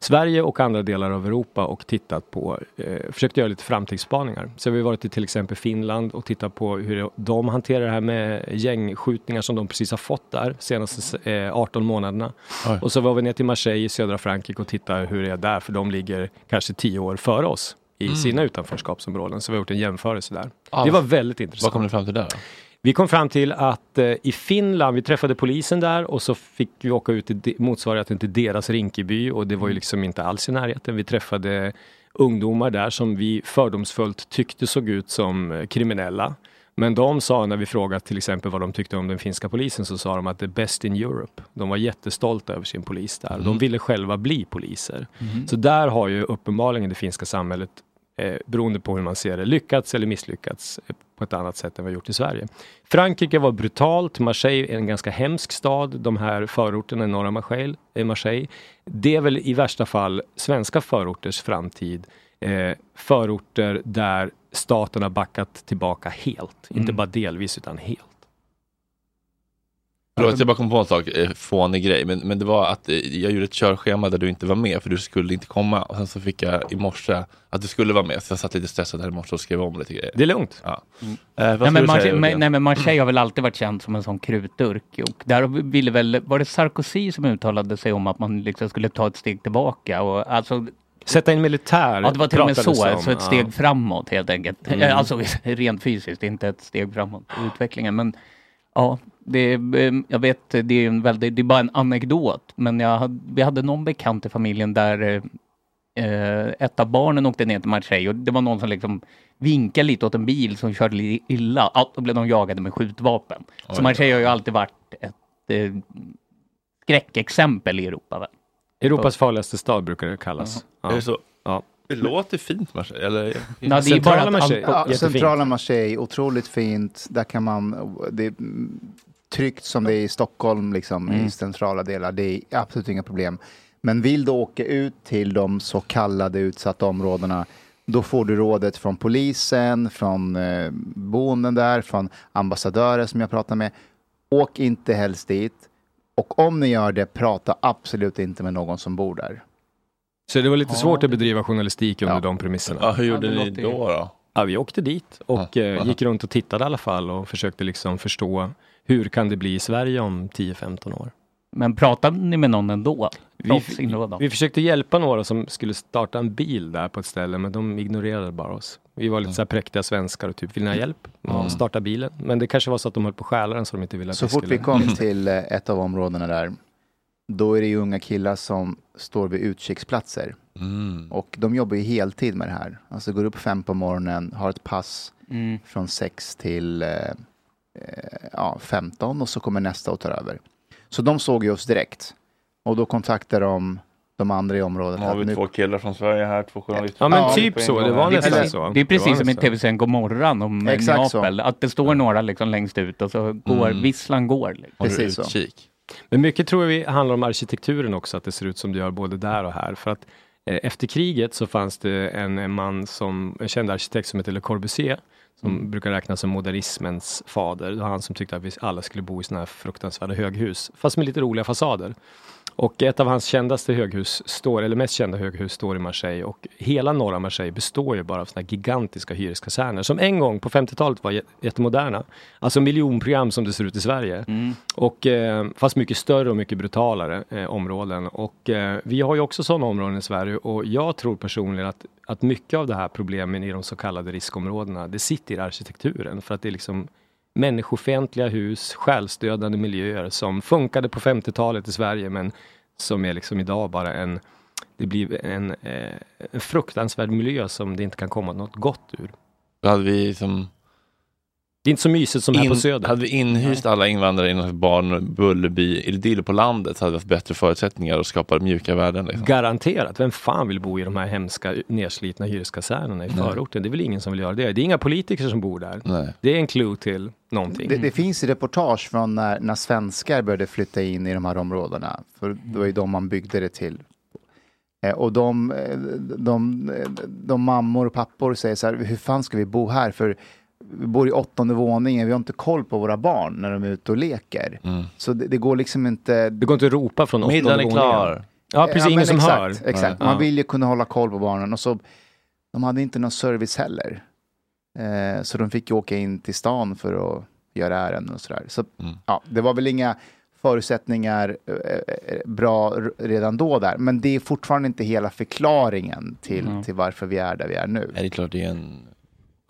Sverige och andra delar av Europa och tittat på, eh, försökt göra lite framtidsspaningar. Så vi har varit i till exempel Finland och tittat på hur de hanterar det här med gängskjutningar som de precis har fått där senaste eh, 18 månaderna. Oj. Och så var vi ner till Marseille i södra Frankrike och tittade hur det är där, för de ligger kanske 10 år före oss i Mm. sina utanförskapsområden. Så vi har gjort en jämförelse där. Ah, det var väldigt intressant. Vad kom ni fram till där? då? Vi kom fram till att eh, i Finland, vi träffade polisen där och så fick vi åka ut till de- motsvarigheten till deras Rinkeby och det var ju liksom inte alls i närheten. Vi träffade ungdomar där som vi fördomsfullt tyckte såg ut som eh, kriminella. Men de sa när vi frågade till exempel vad de tyckte om den finska polisen så sa de att det är best in Europe. De var jättestolta över sin polis där. De Mhm. ville själva bli poliser. Mhm. Så där har ju uppenbarligen det finska samhället eh, beroende på hur man ser det, lyckats eller misslyckats eh, på ett annat sätt än vi har gjort i Sverige. Frankrike var brutalt, Marseille är en ganska hemsk stad, de här förorterna i norra Marseille, eh, Marseille. Det är väl i värsta fall svenska förorters framtid. Eh, förorter där staten har backat tillbaka helt, inte Mm. bara delvis utan helt. Förlåt, jag bara kom på en sak, eh, fånig grej, men, men det var att eh, jag gjorde ett körschema där du inte var med för du skulle inte komma och sen så fick jag i morse att du skulle vara med så jag satt lite stressad här i morse och skrev om lite grejer. Det är lugnt. Ja. Mm. Eh, vad Nej men, Marseille, säga, men, Jörgen? nej men Marseille har väl alltid varit känd som en sån krutdurk. Och där ville väl, var det Sarkozy som uttalade sig om att man liksom skulle ta ett steg tillbaka? Och alltså, Sätta in militär Ja, det var till och med så. pratades om, Så ett steg ja. framåt helt enkelt. Mm. Eh, Alltså rent fysiskt, inte ett steg framåt i utvecklingen. Men ja, det, är, eh, jag vet, det är, en väldigt, det är bara en anekdot. Men jag, hade- vi hade någon bekant i familjen där eh, ett av barnen åkte ner till Marseille och det var någon som liksom vinkade lite åt en bil som körde lite illa. Ja, då blev de jagade med skjutvapen. Oj. Så Marseille har ju alltid varit ett eh, skräckexempel i Europa. Väl? Europas farligaste stad brukar det kallas. Ja. Är det så? Ja. Det låter fint Marseille, eller? det är bara Centrala Marseille, Ja, centrala Marseille, otroligt fint. Där kan man, det tryggt som det är i Stockholm, liksom, Mm. i centrala delar. Det är absolut inga problem. Men vill du åka ut till de så kallade utsatta områdena, då får du rådet från polisen, från eh, boenden där, från ambassadörer som jag pratar med. Åk inte helst dit. Och om ni gör det, prata absolut inte med någon som bor där. Så det var lite Ja, svårt att bedriva journalistik under de premisserna. Ja, hur gjorde Ja, ni då? då? Ja, vi åkte dit och eh, gick runt och tittade i alla fall och försökte liksom förstå hur kan det bli i Sverige om 10-15 år. Men pratade ni med någon ändå? Vi, vi försökte hjälpa några som skulle starta en bil där på ett ställe men de ignorerade bara oss. Vi var lite så här präktiga svenskar och typ, vill ni ha hjälp med Mm. starta bilen? Men det kanske var så att de höll på att stjäla den så de inte ville att Så vi fort skulle... vi kom till eh, ett av områdena där, då är det ju unga killar som står vid utkiksplatser. Mm. Och de jobbar ju heltid med det här. Alltså går upp fem på morgonen, har ett pass Mm. från sex till eh, ja, 15 och så kommer nästa och tar över. Så de såg ju oss direkt. Och då kontaktade de de andra i området. Nu har vi nu- två killar från Sverige här, två journalister. Ja men Ja, typ så, det var nästan så. Det är precis som i tv-serien Gomorran om Exakt så. Neapel. Att det står några liksom längst ut och så går Mm. visslan går. Liksom. Precis så. utkik. Men mycket tror vi handlar om arkitekturen också, att det ser ut som det gör både där och här. För att eh, efter kriget så fanns det en, en man som, en känd arkitekt som heter Le Corbusier, som Mm. brukar räknas som modernismens fader. Det var han som tyckte att vi alla skulle bo i sådana här fruktansvärda höghus, fast med lite roliga fasader. Och ett av hans kändaste höghus står, eller mest kända höghus står i Marseille och hela norra Marseille består ju bara av sådana gigantiska hyreskaserner som en gång på 50-talet var jä- jättemoderna. Alltså miljonprogram som det ser ut i Sverige. Och, eh, fast mycket större och mycket brutalare eh, områden. Och eh, vi har ju också sådana områden i Sverige och jag tror personligen att, att mycket av det här problemen i de så kallade riskområdena, det sitter i arkitekturen. För att det är liksom människofientliga hus, själsdödande miljöer som funkade på 50-talet i Sverige men som är liksom idag bara en det blir en, eh, en fruktansvärd miljö som det inte kan komma något gott ur. Då hade vi som det är inte så mysigt som här på Söder. Hade vi inhyst alla invandrare i någon barn Bullerby idyll på landet så hade vi haft bättre förutsättningar att skapa mjuka värden. Liksom. Garanterat. Vem fan vill bo i de här hemska nedslitna hyreskasernerna i Nej. förorten? Det är väl ingen som vill göra det. Det är inga politiker som bor där. Nej. Det är en clue till någonting. Det, det finns ju reportage från när, när svenskar började flytta in i de här områdena. För det var ju de man byggde det till. Eh, och de, eh, de, eh, de mammor och pappor säger så här, hur fan ska vi bo här? För vi bor i åttonde våningen, vi har inte koll på våra barn när de är ute och leker. Så det, det går liksom inte... Det går inte att ropa från åttonde Middagen är våningen. klar. Ja, precis. men ingen som exakt, hör. Exakt. Ja. Man vill ju kunna hålla koll på barnen. Och så, de hade inte någon service heller. Eh, så de fick ju åka in till stan för att göra ärenden och sådär. Så ja, det var väl inga förutsättningar eh, eh, bra redan då där. Men det är fortfarande inte hela förklaringen till, Mm. till varför vi är där vi är nu. Nej, det är klart det är en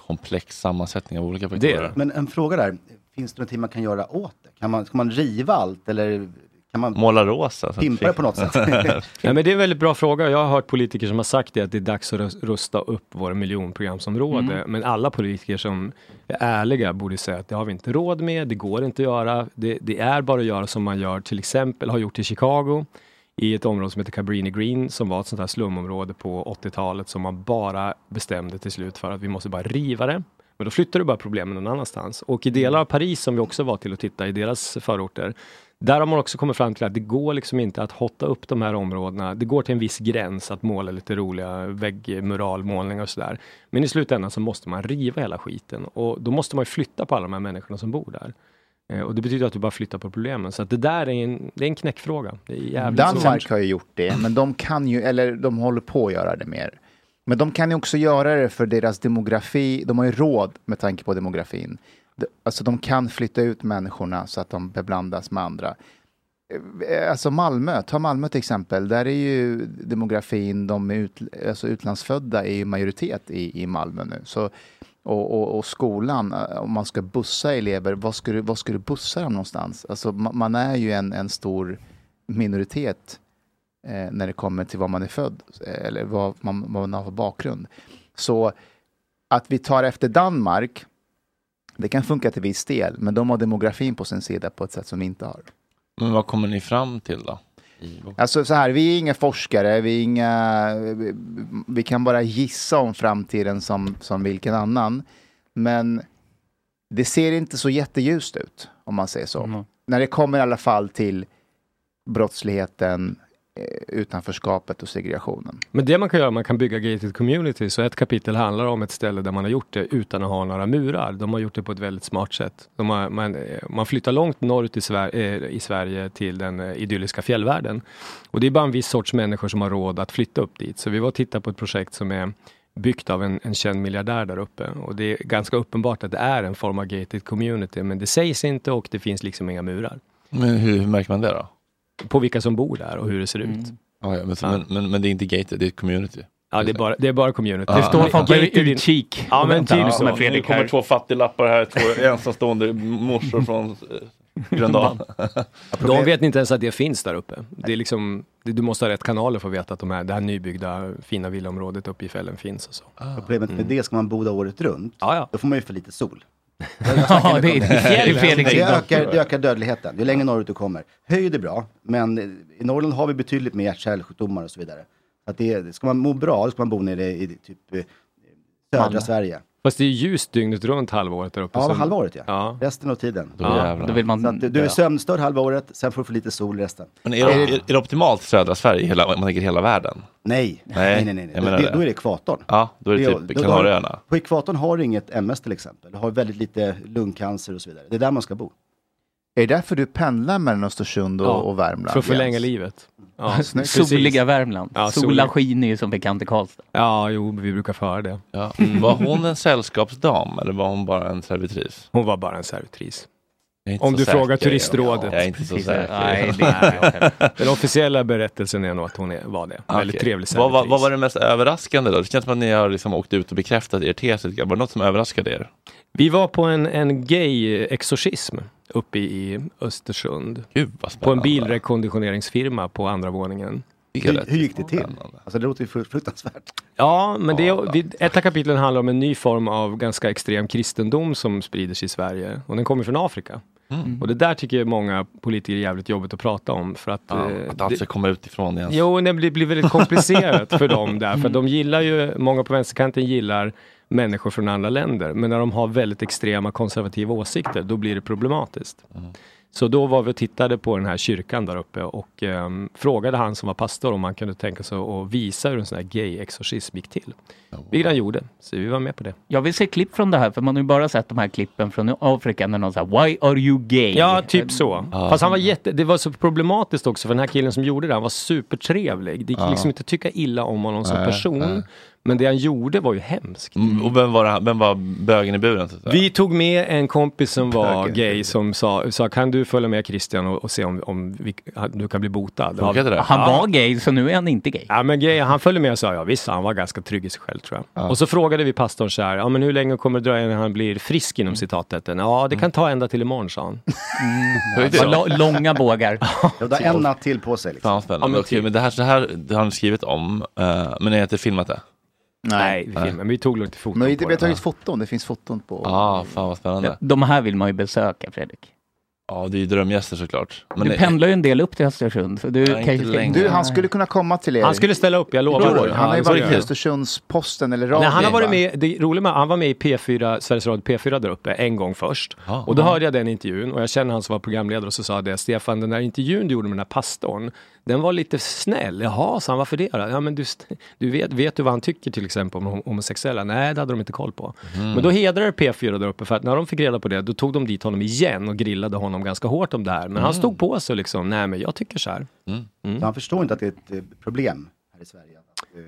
komplex sammansättning av olika faktorer. Men en fråga där, finns det någonting man kan göra åt det? Kan man, ska man riva allt eller kan man Måla rosa? pimpa det på något sätt? Ja, men det är en väldigt bra fråga. Jag har hört politiker som har sagt det, att det är dags att rus- rusta upp våra miljonprogramsområde. Mm. Men alla politiker som är ärliga borde säga att det har vi inte råd med, det går inte att göra. Det, det är bara att göra som man gör, till exempel har gjort i Chicago, i ett område som heter Cabrini Green, som var ett sånt här slumområde på 80-talet som man bara bestämde till slut för att vi måste bara riva det. Men då flyttar du bara problemen någon annanstans. Och i delar av Paris som vi också var till att titta i deras förorter, där har man också kommit fram till att det går liksom inte att hotta upp de här områdena. Det går till en viss gräns att måla lite roliga väggmuralmålningar och sådär. Men i slutändan så måste man riva hela skiten och då måste man flytta på alla de här människorna som bor där. Eh, Och det betyder att du bara flyttar på problemen. Så att det där är en, det är en knäckfråga. Är Danmark svårt. har ju gjort det, men de kan ju, eller de håller på att göra det mer. Men de kan ju också göra det för deras demografi, de har ju råd med tanke på demografin. De- Alltså de kan flytta ut människorna så att de beblandas med andra. Eh, Alltså Malmö, ta Malmö till exempel, där är ju demografin, de är ut, alltså utlandsfödda är ju majoritet i, i Malmö nu. Så, och, och, och skolan, eh, om man ska bussa elever, vad ska du, vad ska du bussa dem någonstans? Alltså man är ju en, en stor minoritet eh, när det kommer till var man är född eh, eller vad man, vad man har för bakgrund. Så att vi tar efter Danmark, det kan funka till viss del, men de har demografin på sin sida på ett sätt som vi inte har. Men vad kommer ni fram till då? Alltså så här, vi är inga forskare, vi, är inga, vi, kan bara gissa om framtiden som, som vilken annan. Men det ser inte så jätteljust ut, om man säger så. När det kommer i alla fall till brottsligheten, utanförskapet och segregationen. Men det man kan göra, man kan bygga gated community. Så ett kapitel handlar om ett ställe där man har gjort det utan att ha några murar. De har gjort det på ett väldigt smart sätt. De har, man, eh, man flyttar långt norrut i, Sver eh, i Sverige till den eh, idylliska fjällvärlden. Och det är bara en viss sorts människor som har råd att flytta upp dit. Så vi var och tittade på ett projekt som är byggt av en, en känd miljardär där uppe. Och det är ganska uppenbart att det är en form av gated community. Men det sägs inte och det finns liksom inga murar. Men hur märker man det då? På vilka som bor där och hur det ser ut. Ja, ja, men, men, men, men det är inte gated, det är community. Ja, det är bara, det är bara community. Det står folk på utkik. Ja, men typ så. Nu kommer två fattiglappar här, två ensamstående morsor från eh, Gröndal. De vet inte ens att det finns där uppe. Det är liksom, du måste ha rätt kanaler för att veta att de här, det här nybyggda fina villaområdet uppe i fjällen finns. Och så. Problemet med det, ska man bo där året runt, ja. då får man ju för lite sol. Ja, det är- ökar, det ökar dödligheten, ju längre norrut du kommer. Höjd är bra, men i Norrland har vi betydligt mer hjärt-kärlsjukdomar och så vidare. Att det, ska man må bra, då ska man bo nere i typ eh, södra Malmö. Sverige. Fast det är ljust dygnet runt halvåret där uppe. Ja, så- halva året ja. ja. Resten av tiden. Då Ja, då vill man så att du, du är sömnstörd halva året, sen får du få lite sol resten. Men är, det, är, är det optimalt södra Sverige, hela, om man tänker hela världen? Nej, Nej, nej, nej. nej. menar det. Då är det ekvatorn. Ja, då är det Det- typ då- då- Kanarieöarna. På ekvatorn har du inget MS till exempel. Du har väldigt lite lungcancer och så vidare. Det är där man ska bo. Är det därför du pendlar mellan Östersund och, Ja, och Värmland? För att förlänga Jens? livet. Ja. Soliga Värmland. Ja, Solen skiner ju som bekant i Karlstad. Ja, jo, vi brukar föra det. Ja. Var hon en sällskapsdam eller var hon bara en servitris? Hon var bara en servitris. Om du säker. frågar turistrådet. Jag är inte så säker. Nej, det. Den officiella berättelsen är nog att hon är, var det. Väldigt Okej. trevlig vad, vad, servitris. vad var det mest överraskande då? Det känns som att ni har liksom åkt ut och bekräftat er tes. Var det något som överraskade er? Vi var på en, en gay-exorcism uppe i Östersund. Gud, vad på en bilrekonditioneringsfirma på andra våningen. Hur, hur gick det till? Alltså det låter ju fru- fruktansvärt. Ja, men det ett av kapitlen handlar om en ny form av ganska extrem kristendom som sprider sig i Sverige. Och den kommer från Afrika. Mm. Och det där tycker jag många politiker är jävligt jobbigt att prata om. För att, Ja, eh, att allt ska komma utifrån igen. Jo, det blir, blir väldigt komplicerat för dem där. För de gillar ju, många på vänsterkanten gillar människor från andra länder. Men när de har väldigt extrema konservativa åsikter, då blir det problematiskt. Så då var vi och tittade på den här kyrkan där uppe och ehm, frågade han som var pastor om han kunde tänka sig att visa hur en sån här gay-exorcism gick till. Vilket han gjorde, så vi var med på det. Jag vill se klipp från det här för man har ju bara sett de här klippen från Afrika när någon säger Why are you gay? Ja, typ så. Fast han var jätte, det var så problematiskt också för den här killen som gjorde det, han var supertrevlig. Det gick Ja. liksom inte tycka illa om honom som person. nej. Men det han gjorde var ju hemskt. Mm, Och vem var, det- vem var bögen i buren? Vi tog med en kompis som var Bögen. gay som sa, sa kan du följa med Christian och, och se om, om vi, du kan bli botad? Det? Han var gay så nu är han inte gay. Ja men gay, han följde med och sa ja visst, han var ganska trygg i sig själv tror jag. Ja. Och så frågade vi pastorn så här, ja men hur länge kommer det dröja innan han blir frisk inom citattecken? Ja det kan ta ända till imorgon sa han. Det var lo- långa bågar. Jag har en natt till på sig. Liksom. Fan spännande. men, Okej, men det här, så här det har ni skrivit om, eh, men ni har inte filmat det? Nej, vi filmade, men vi tog lite foton Men vi, på vi har det. tagit foton, det finns foton på... Ja, fan vad spännande. De här vill man ju besöka Fredrik. Ja, det är ju drömgäster såklart. Men du det- pendlar ju en del upp till Östersund. Så du kanske. Du, han skulle kunna komma till er. Han skulle ställa upp, jag lovar. Han har ju varit i. Östersunds-Posten eller radio. Nej, han har varit va? med, det är roligt med, han var med i P4, Sveriges Radio P4 där uppe en gång först. Och då hörde jag den intervjun och jag känner han som var programledare och så sa det, Stefan den där intervjun du gjorde med den här pastorn, den var lite snäll. Jaha, så han varför det då? Ja men du, du vet, vet du vad han tycker till exempel om hom- homosexuella? Nej, det hade de inte koll på. Mm. Men då hedrade P4 där uppe för att när de fick reda på det, då tog de dit honom igen och grillade honom ganska hårt om det här. Men han Mm. stod på sig liksom, nej men jag tycker så här. Så han förstår inte att det är ett eh, problem här i Sverige. Eh,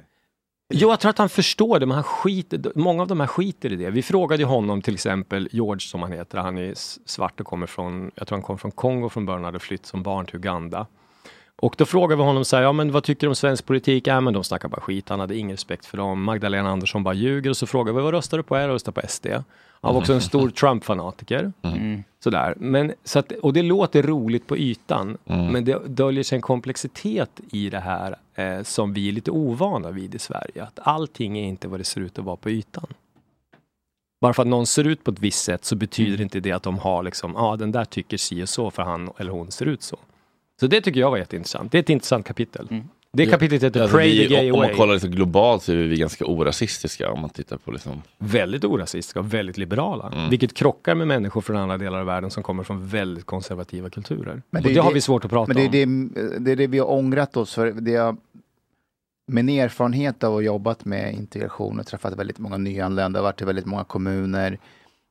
Jo, jag tror att han förstår det, men han skiter, många av de här skiter i det. Vi frågade ju honom till exempel, George som han heter, han är svart och kommer från, jag tror han kom från Kongo från början, hade flytt som barn till Uganda. Och då frågade vi honom så här, ja men vad tycker du om svensk politik? Ja men de snackar bara skit, han hade ingen respekt för dem. Magdalena Andersson bara ljuger och så frågade vi, vad röstar du på? Jag röstar på SD. Han var också en stor Trump-fanatiker. Sådär. Men, så att, och det låter roligt på ytan, men det döljer sig en komplexitet i det här eh, som vi är lite ovana vid i Sverige. Att allting är inte vad det ser ut att vara på ytan. Bara för att någon ser ut på ett visst sätt så betyder inte det att de har liksom, ja ah, den där tycker si och så för han eller hon ser ut så. Så det tycker jag var jätteintressant. Det är ett intressant kapitel. Det kapitlet heter Alltså, Pray vi, the Gay Om Away. man kollar liksom globalt så är vi ganska orasistiska om man tittar på liksom... Väldigt orasistiska och väldigt liberala. Vilket krockar med människor från andra delar av världen som kommer från väldigt konservativa kulturer. Men och är det, har det- vi svårt att prata men det är om. Det, det är det vi har ångrat oss för. Det jag, min erfarenhet av att ha jobbat med integration och träffat väldigt många nyanlända, varit i väldigt många kommuner.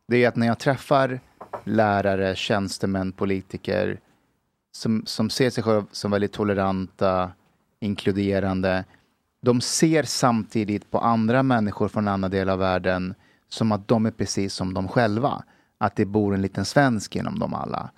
Det är att när jag träffar lärare, tjänstemän, politiker som, som ser sig själva som väldigt toleranta, inkluderande. De ser samtidigt på andra människor från andra delar av världen som att de är precis som de själva. Att det bor en liten svensk inom dem alla.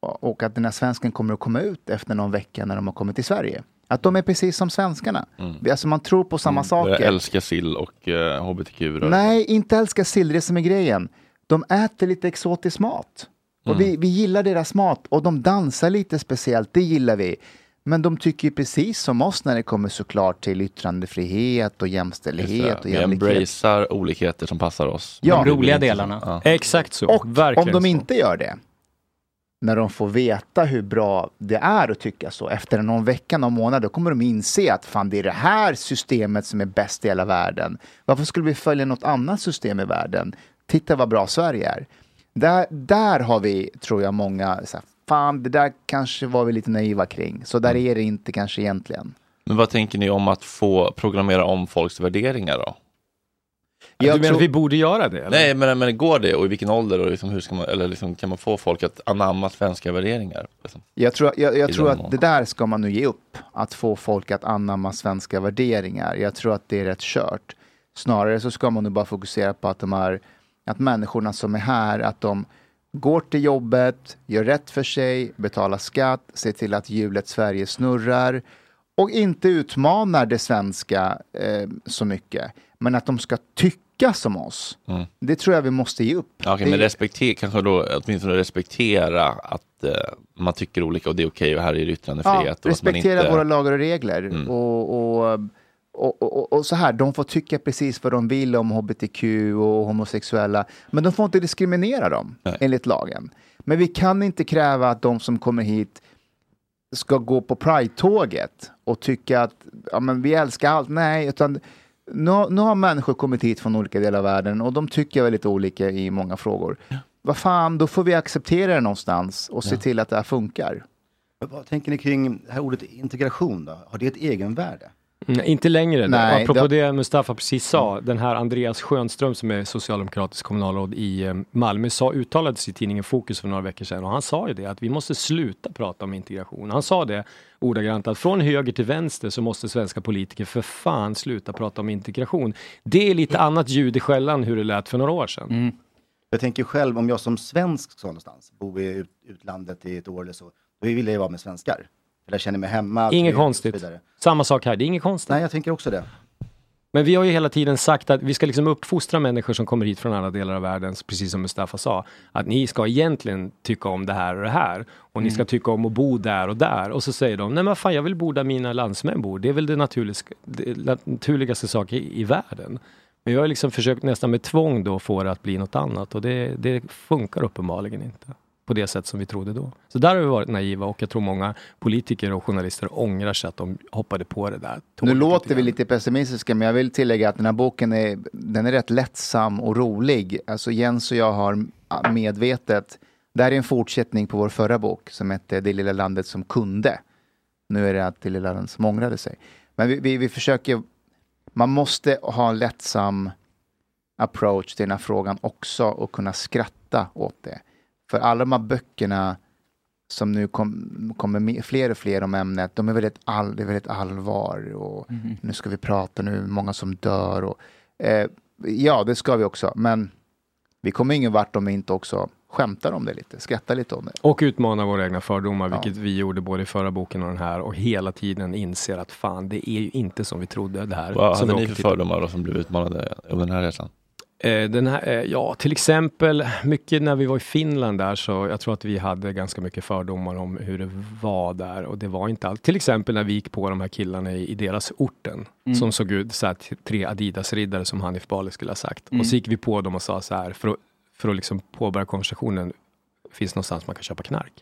Och och att den här svensken kommer att komma ut efter någon vecka när de har kommit till Sverige. Att de är precis som svenskarna. Vi- Alltså man tror på samma Jag saker. älskar sill och uh, hbtq. Nej, inte älskar sill, det är som är grejen. De äter lite exotisk mat. Och Mm. vi, vi gillar deras mat och de dansar lite speciellt, det gillar vi. Men de tycker ju precis som oss när det kommer såklart till yttrandefrihet och jämställdhet och Vi embracear olikheter som passar oss. Ja. De roliga delarna. Ja. Exakt så. Och Verkligen om de så. inte gör det, när de får veta hur bra det är att tycka så, efter någon vecka, någon månad, då kommer de inse att fan, det är det här systemet som är bäst i hela världen. Varför skulle vi följa något annat system i världen? Titta vad bra Sverige är. Där, där har vi, tror jag, många, så här, fan, det där kanske var vi lite naiva kring. Så där är det inte kanske egentligen. Men vad tänker ni om att få programmera om folks värderingar då? du menar att vi borde göra det? Eller? Nej, men, men går det och i vilken ålder och liksom, hur ska man, eller liksom, kan man få folk att anamma svenska värderingar? Liksom? Jag tror, jag, jag tror att mån. det där ska man nu ge upp. Att få folk att anamma svenska värderingar. Jag tror att det är rätt kört. Snarare så ska man nu bara fokusera på att de är, att människorna som är här, att de går till jobbet, gör rätt för sig, betalar skatt, ser till att hjulet Sverige snurrar och inte utmanar det svenska eh, så mycket. Men att de ska tycka som oss. Mm. Det tror jag vi måste ge upp. Ja, det, men respektera, kanske då åtminstone respektera att eh, man tycker olika och det är okej och här är det yttrandefrihet. ja, respektera inte... våra lagar och regler. Mm. Och, och, och, och, och så här, de får tycka precis vad de vill om hbtq och homosexuella. Men de får inte diskriminera dem enligt lagen. Men vi kan inte kräva att de som kommer hit ska gå på Pride-tåget och tycka att ja, men vi älskar allt. Nej, utan nu, nu har människor kommit hit från olika delar av världen och de tycker väldigt olika i många frågor. Vad fan, då får vi acceptera det någonstans och se Ja. till att det här funkar. Vad tänker ni kring det här ordet integration då? Har det ett egenvärde? Mm, inte längre. Nej, Apropå det- det Mustafa precis sa, den här Andreas Schönström som är socialdemokratisk kommunalråd i eh, Malmö sa, uttalade sig i tidningen Fokus för några veckor sedan och han sa ju det att vi måste sluta prata om integration. Han sa det ordagrant att från höger till vänster så måste svenska politiker för fan sluta prata om integration. Det är lite annat ljud i skällan hur det lät för några år sedan. Jag tänker själv, om jag som svensk ska någonstans, bo i ut, utlandet i ett år eller så, då vill jag ju vara med svenskar. För där känner jag mig hemma. Inget konstigt. Samma sak här, det är inget konstigt. Nej, jag tänker också det. Men vi har ju hela tiden sagt att vi ska liksom uppfostra människor som kommer hit från alla delar av världen, precis som Mustafa sa. Att ni ska egentligen tycka om det här och det här. Och ni ska Mm. tycka om att bo där och där. Och så säger de, nej men fan jag vill bo där mina landsmän bor. Det är väl det, naturliga, det naturligaste sak i, i världen. Men jag har liksom försökt nästan med tvång då få det att bli något annat. Och det, det funkar uppenbarligen inte. På det sätt som vi trodde då. Så där har vi varit naiva och jag tror många politiker och journalister ångrar sig att de hoppade på det där. Nu låter vi lite pessimistiska, men jag vill tillägga att den här boken är, den är rätt lättsam och rolig. Alltså Jens och jag har medvetet, det här är en fortsättning på vår förra bok som hette Det lilla landet som kunde. Nu är det att det lilla landet som ångrade sig. Men vi, vi, vi försöker, man måste ha en lättsam approach till den här frågan också och kunna skratta åt det. För alla de här böckerna som nu kom, kommer med, fler och fler om ämnet, de är väldigt, all, är väldigt allvar och Mhm. nu ska vi prata, nu är många som dör. Och, eh, ja, det ska vi också, men vi kommer ingen vart om vi inte också skämtar om det lite, skrattar lite om det. Och utmana våra egna fördomar, vilket vi gjorde både i förra boken och den här. Och hela tiden inser att fan, det är ju inte som vi trodde det här. Vad hade ni för fördomar då som blev utmanade under den här resan? Eh, Den här, eh, ja, till exempel mycket när vi var i Finland där så jag tror att vi hade ganska mycket fördomar om hur det var där och det var inte allt. Till exempel när vi gick på de här killarna i, i deras orten Mm. som såg ut så här, tre Adidas-riddare som Hanif Bali skulle ha sagt. Mm. Och så gick vi på dem och sa så här för att, för att liksom påbörja konversationen. Finns det någonstans man kan köpa knark?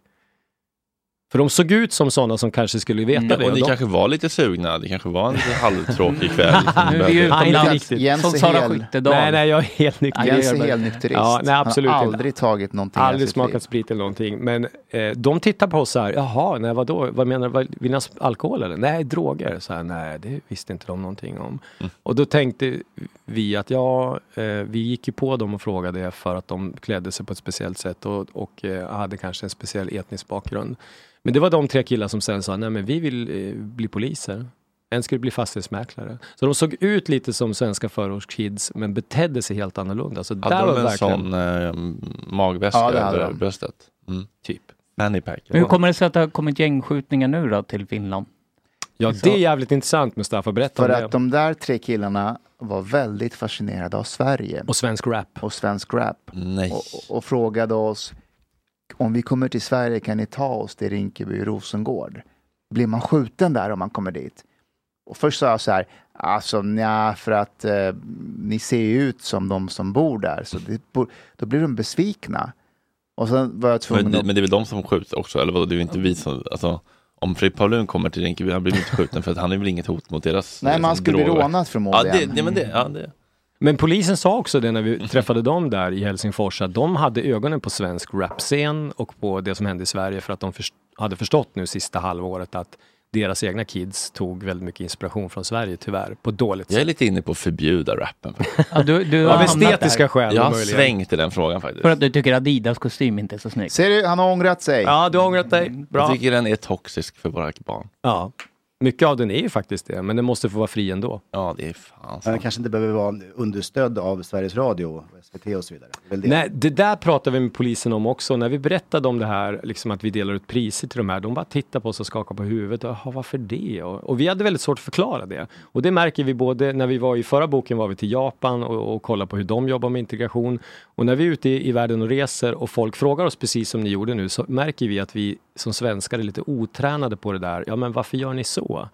För de såg ut som sådana som kanske skulle veta det. Mm. Och ni de- kanske var lite sugna, det kanske var en lite halvtråkig kväll. Nu är vi utomlands. Inte. Jens Som är Sara hel- Skyttedal. Nej, nej, jag är helt nykter. Jens är helnykterist. Ja, nej, absolut Han har inte. aldrig tagit någonting Aldrig smakat sprit eller någonting. Men eh, de tittar på oss så här, jaha, nej vadå, vad menar du, vill ni ha alkohol eller? Nej, droger. Så här, nej, det visste inte de någonting om. Och då tänkte vi att ja, eh, vi gick ju på dem och frågade för att de klädde sig på ett speciellt sätt och, och eh, hade kanske en speciell etnisk bakgrund. Men det var de tre killar som sen sa, nej men vi vill eh, bli poliser. En skulle bli fastighetsmäklare. Så de såg ut lite som svenska förortskids men betedde sig helt annorlunda. Så där Hade var de en verkligen... sån eh, magväska Ja, över bröstet? Mm. Typ. Fanny pack. Men hur kommer det sig att det har kommit gängskjutningar nu då till Finland? Ja, det är jävligt intressant Mustafa, berätta För om det. att de där tre killarna var väldigt fascinerade av Sverige. Och svensk rap. Och svensk rap. Nej. Och, och frågade oss, om vi kommer till Sverige kan ni ta oss till Rinkeby och Rosengård? Blir man skjuten där om man kommer dit? Och först sa jag så här, alltså nja, för att eh, ni ser ju ut som de som bor där. Så det, då blir de besvikna. Och sen var jag tvungen Men, att... men det är väl de som skjuts också, eller vadå? Det är ju inte vi som, alltså, om Fredrik Paulun kommer till Rinkeby, han blir inte skjuten för att han är väl inget hot mot deras Nej, men han liksom, skulle bli rånad förmodligen. Ja, det, det, men det, ja, det. Men polisen sa också det när vi träffade dem där i Helsingfors att de hade ögonen på svensk rapscen och på det som hände i Sverige för att de först- hade förstått nu sista halvåret att deras egna kids tog väldigt mycket inspiration från Sverige tyvärr, på dåligt Jag är sätt. lite inne på att förbjuda rappen. Ja, du, du har Av estetiska där. skäl Jag har möjligen. svängt i den frågan faktiskt. För att du tycker Adidas kostym inte är så snygg. Ser du, han har ångrat sig. Ja, du har ångrat dig. Bra. Jag tycker den är toxisk för våra barn. Ja. Mycket av den är ju faktiskt det, men den måste få vara fri ändå. Ja, det är fan Men den kanske inte behöver vara understödd av Sveriges Radio, och SVT och så vidare. Det det. Nej, det där pratar vi med polisen om också. När vi berättade om det här, liksom att vi delar ut priser till de här, de bara tittar på oss och skakar på huvudet. Jaha, varför det? Och, och vi hade väldigt svårt att förklara det. Och det märker vi både när vi var i förra boken var vi till Japan och, och kollade på hur de jobbar med integration. Och när vi är ute i, i världen och reser och folk frågar oss precis som ni gjorde nu så märker vi att vi som svenskar är lite otränade på det där. Ja, men varför gör ni så?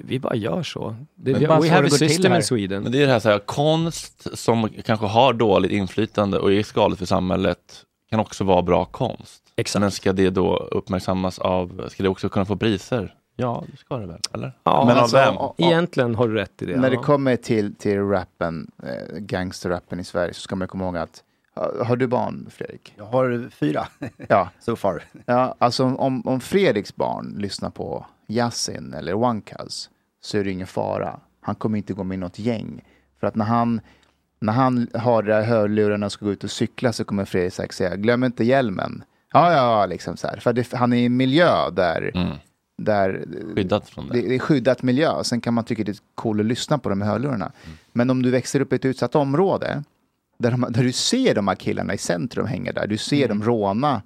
Vi bara gör så. Det, Men vi, bara we så have det a system in Sweden. Men det är det här, så här, konst som kanske har dåligt inflytande och är skadligt för samhället kan också vara bra konst. Exakt. Men ska det då uppmärksammas av, ska det också kunna få priser? Ja, det ska det väl, eller? Ja, Men alltså, av vem? Egentligen har du rätt i det. När det ja. kommer till, till rappen, eh, gangsterrappen i Sverige så ska man komma ihåg att har, du barn Fredrik? Jag har fyra. Ja. so far. Ja, alltså om, om Fredriks barn lyssnar på Yasin eller Cuz så är det ingen fara. Han kommer inte gå med i något gäng. För att när han, när han har de där hörlurarna och ska gå ut och cykla så kommer Fredrik säga glöm inte hjälmen. Ja, ja, liksom så här. För det, han är i en miljö där, där Skyddat från det. det är skyddat miljö. Sen kan man tycka det är coolt att lyssna på de här hörlurarna. Men om du växer upp i ett utsatt område där, de, där du ser de här killarna i centrum hänga där, du ser dem råna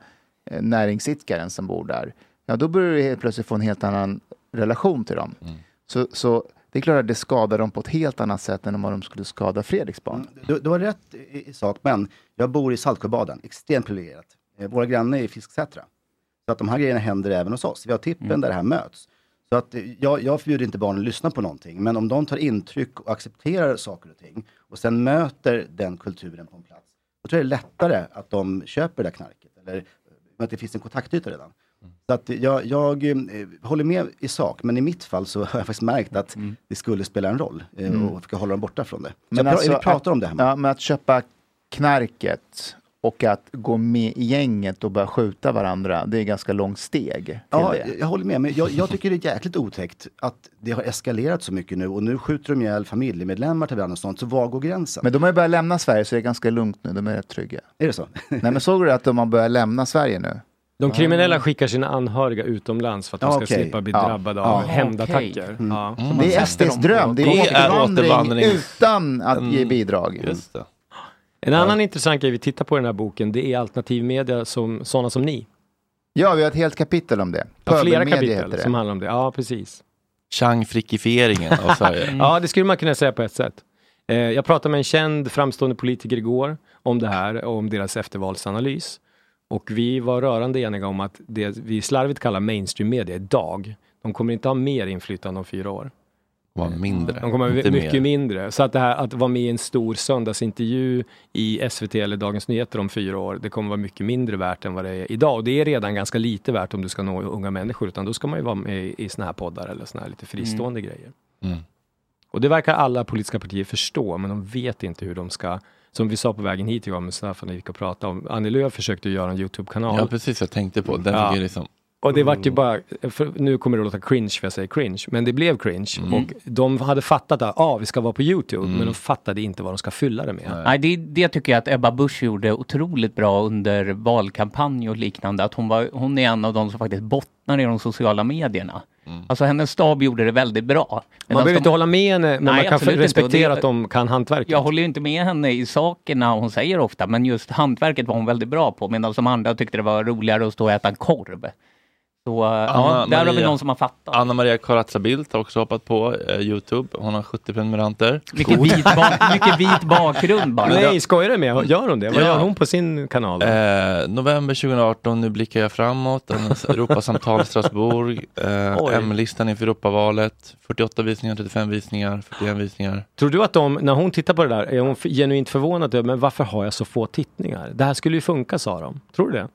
eh, näringsidkaren som bor där, ja då börjar du helt plötsligt få en helt annan relation till dem. Så, så det är klart att det skadar dem på ett helt annat sätt än om de skulle skada Fredriks barn. Du, du har rätt i, i sak, men jag bor i Saltsjöbaden, extremt privilegierat. Eh, våra grannar är i Fisksätra. Så att de här grejerna händer även hos oss. Vi har tippen Mm. där det här möts. Så att eh, jag, jag förbjuder inte barnen att lyssna på någonting, men om de tar intryck och accepterar saker och ting och sen möter den kulturen på en plats, då tror jag det är lättare att de köper det där knarket. Eller eh, att det finns en kontaktyta redan. Så att jag, jag eh, håller med i sak, men i mitt fall så har jag faktiskt märkt att det skulle spela en roll eh, Mm. och försöka hålla dem borta från det. Så Men jag alltså vi pratar att, om det här. Ja, men att köpa knarket och att gå med i gänget och börja skjuta varandra, det är ganska långt steg till Ja, det. jag håller med. Men jag, jag tycker det är jäkligt otäckt att det har eskalerat så mycket nu och nu skjuter de ihjäl familjemedlemmar till varandra och sånt. Så var går gränsen? Men de har ju börjat lämna Sverige så det är ganska lugnt nu, de är rätt trygga. Är det så? Nej men såg du att de har börjat lämna Sverige nu? De kriminella skickar sina anhöriga utomlands för att de Ja, ska okej. slippa bli Ja. drabbade Ja. av Okej. hämndattacker. Mm. Ja. Det är SDs dröm, det är återvandring utan att ge bidrag. Just det. En annan intressant grej vi tittar på i den här boken, det är alternativmedia som sådana som ni. Ja, vi har ett helt kapitel om det. Ja, flera kapitel heter det. som handlar om det. Ja, precis. Chang-frickifieringen av Sverige. Ja, det skulle man kunna säga på ett sätt. Eh, jag pratade med en känd framstående politiker igår om det här och om deras eftervalsanalys. Och vi var rörande eniga om att det vi slarvigt kallar mainstream media idag, de kommer inte ha mer inflytande om fyra år. Var mindre. De kommer inte mycket mer. mindre. Så att det här att vara med i en stor söndagsintervju i SVT eller Dagens Nyheter om fyra år, det kommer vara mycket mindre värt än vad det är idag. Och det är redan ganska lite värt om du ska nå unga människor, utan då ska man ju vara med i, såna här poddar eller såna här lite fristående grejer. Mm. Och det verkar alla politiska partier förstå, men de vet inte hur de ska som vi sa på vägen hit igår med Staffan, när vi gick och pratade om. Annie Lööf försökte göra en YouTube-kanal. Ja, precis. Jag tänkte på den. Ja. Liksom, Och det vart ju bara, för nu kommer det att låta cringe för jag säger cringe, men det blev cringe. Mm. Och de hade fattat att ah, vi ska vara på YouTube, men de fattade inte vad de ska fylla det med. Nej, det, det tycker jag att Ebba Busch gjorde otroligt bra under valkampanj och liknande. Att hon, var, hon är en av de som faktiskt bottnar i de sociala medierna. Alltså hennes stab gjorde det väldigt bra. Man Medan behöver de- inte hålla med henne, men Nej, man kan respektera det- att de kan hantverket. Jag håller ju inte med henne i sakerna hon säger ofta, men just hantverket var hon väldigt bra på, medan de andra tyckte det var roligare att stå och äta en korv. Så ja, där har vi någon som har fattat. Anna Maria Corazza Bildt har också hoppat på eh, Youtube. Hon har 70 prenumeranter. Mycket vit, ba- mycket vit bakgrund bara. Nej, skojar du med? Gör hon det? Vad Ja. gör hon på sin kanal? Eh, november 2018, nu blickar jag framåt. Europasamtal i Strasbourg. Eh. M-listan inför Europavalet. 48 visningar, 35 visningar, 41 visningar. Tror du att de, när hon tittar på det där, är hon genuint förvånad över, men varför har jag så få tittningar? Det här skulle ju funka, sa de. Tror du det?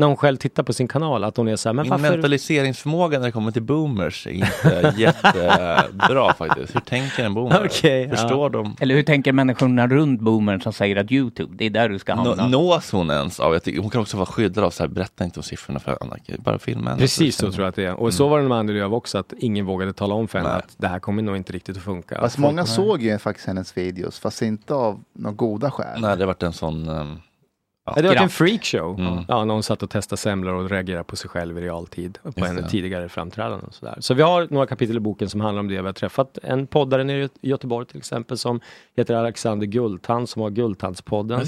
När hon själv tittar på sin kanal, att hon är så här, men Min varför? mentaliseringsförmåga när det kommer till boomers är inte jättebra faktiskt. Hur tänker en boomer? Okej, Förstår ja. de? Eller hur tänker människorna runt boomern som säger att YouTube, det är där du ska Nå, hamna? nås hon ens av, jag tycker, hon kan också vara skyddad av så här, berätta inte om siffrorna för andra, bara filma henne. Precis så känner- tror jag att det är. Och så var det med Annie Lööf också, att ingen vågade tala om för henne att det här kommer nog inte riktigt att funka. Fast många såg ju faktiskt hennes videos, fast inte av några goda skäl. Nej, det har varit en sån, um, Ja, det var en freakshow. Mm. Ja, någon satt och testade semlor och reagerade på sig själv i realtid. På Just en tidigare framträdande och sådär. Så vi har några kapitel i boken som handlar om det. Vi har träffat en poddare nere i Gö- i Göteborg till exempel som heter Alexander Guldtand som har Guldtandspodden.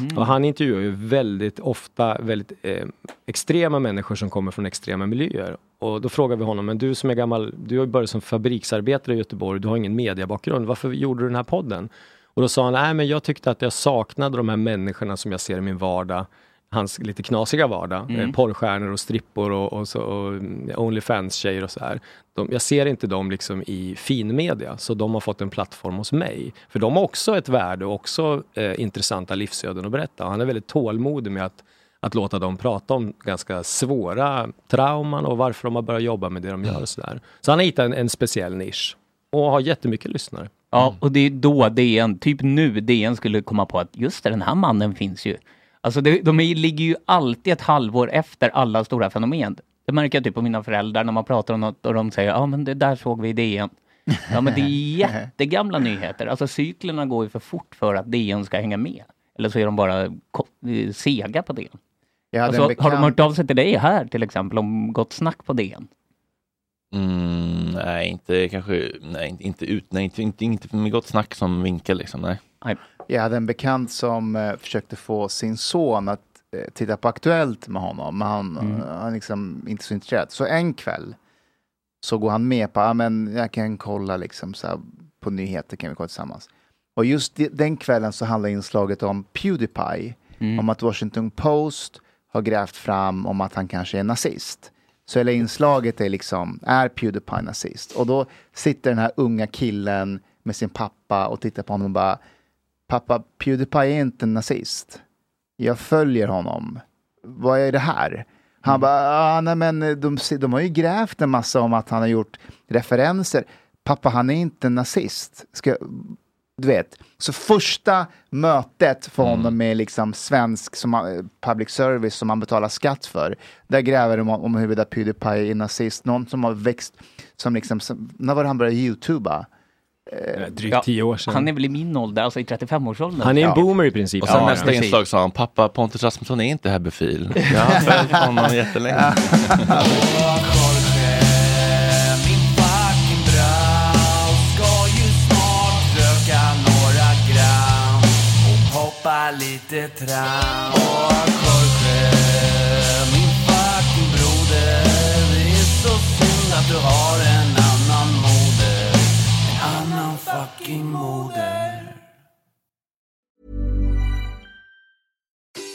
Mhm. Och han intervjuar ju väldigt ofta väldigt eh, extrema människor som kommer från extrema miljöer. Och då frågar vi honom, men du som är gammal, du har ju börjat som fabriksarbetare i Göteborg, du har ingen mediebakgrund, varför gjorde du den här podden? Och då sa han, nej men jag tyckte att jag saknade de här människorna som jag ser i min vardag, hans lite knasiga vardag, Mm. eh, porrstjärnor och strippor och, och, så, och mm, Onlyfans-tjejer och så här. De, jag ser inte dem liksom i finmedia, så de har fått en plattform hos mig. För de har också ett värde och också eh, intressanta livsöden att berätta. Och han är väldigt tålmodig med att, att låta dem prata om ganska svåra trauman och varför de har börjat jobba med det de gör. Och så, där. så han har hittat en, en speciell nisch och har jättemycket lyssnare. Ja, och det är då DN, typ nu DN skulle komma på att just det, den här mannen finns ju. Alltså det, de är, ligger ju alltid ett halvår efter alla stora fenomen. Det märker jag typ på mina föräldrar när man pratar om något och de säger ja men det där såg vi i DN. Ja men det är jättegamla nyheter. Alltså cyklerna går ju för fort för att DN ska hänga med. Eller så är de bara eh, sega på DN. Alltså, en Har de bekant- hört av sig till dig här till exempel om Gott Snack på DN? Mm, nej, inte kanske, nej, inte ut, nej, inte, inte, inte med gott snack som vinkel liksom, nej. Jag hade en bekant som eh, försökte få sin son att eh, titta på Aktuellt med honom. Men han, Mm. han liksom inte så intresserad. Så en kväll så går han med på, ja men jag kan kolla liksom så här, på nyheter kan vi kolla tillsammans. Och just de, den kvällen så handlar inslaget om Pewdiepie. Om att Washington Post har grävt fram om att han kanske är nazist. Så hela inslaget är liksom, är Pewdiepie nazist? Och då sitter den här unga killen med sin pappa och tittar på honom och bara, pappa, Pewdiepie är inte en nazist. Jag följer honom. Vad är det här? Han bara, ah, nej men de, de har ju grävt en massa om att han har gjort referenser. Pappa, han är inte en nazist. Ska, du vet. Så första mötet för honom med liksom svensk som, han- public service som man betalar skatt för. Där gräver de om, om huruvida Pewdiepie är nazist. Någon som har växt, som liksom, som, när var det han började youtuba? Drygt tio år sedan. Han är väl i min ålder, alltså i 35-årsåldern. Han är en boomer i princip. Och sen Ja, nästa inslag sa han, pappa Pontus Rasmusson är inte hebefil. Jag har följt honom jättelänge. lite trams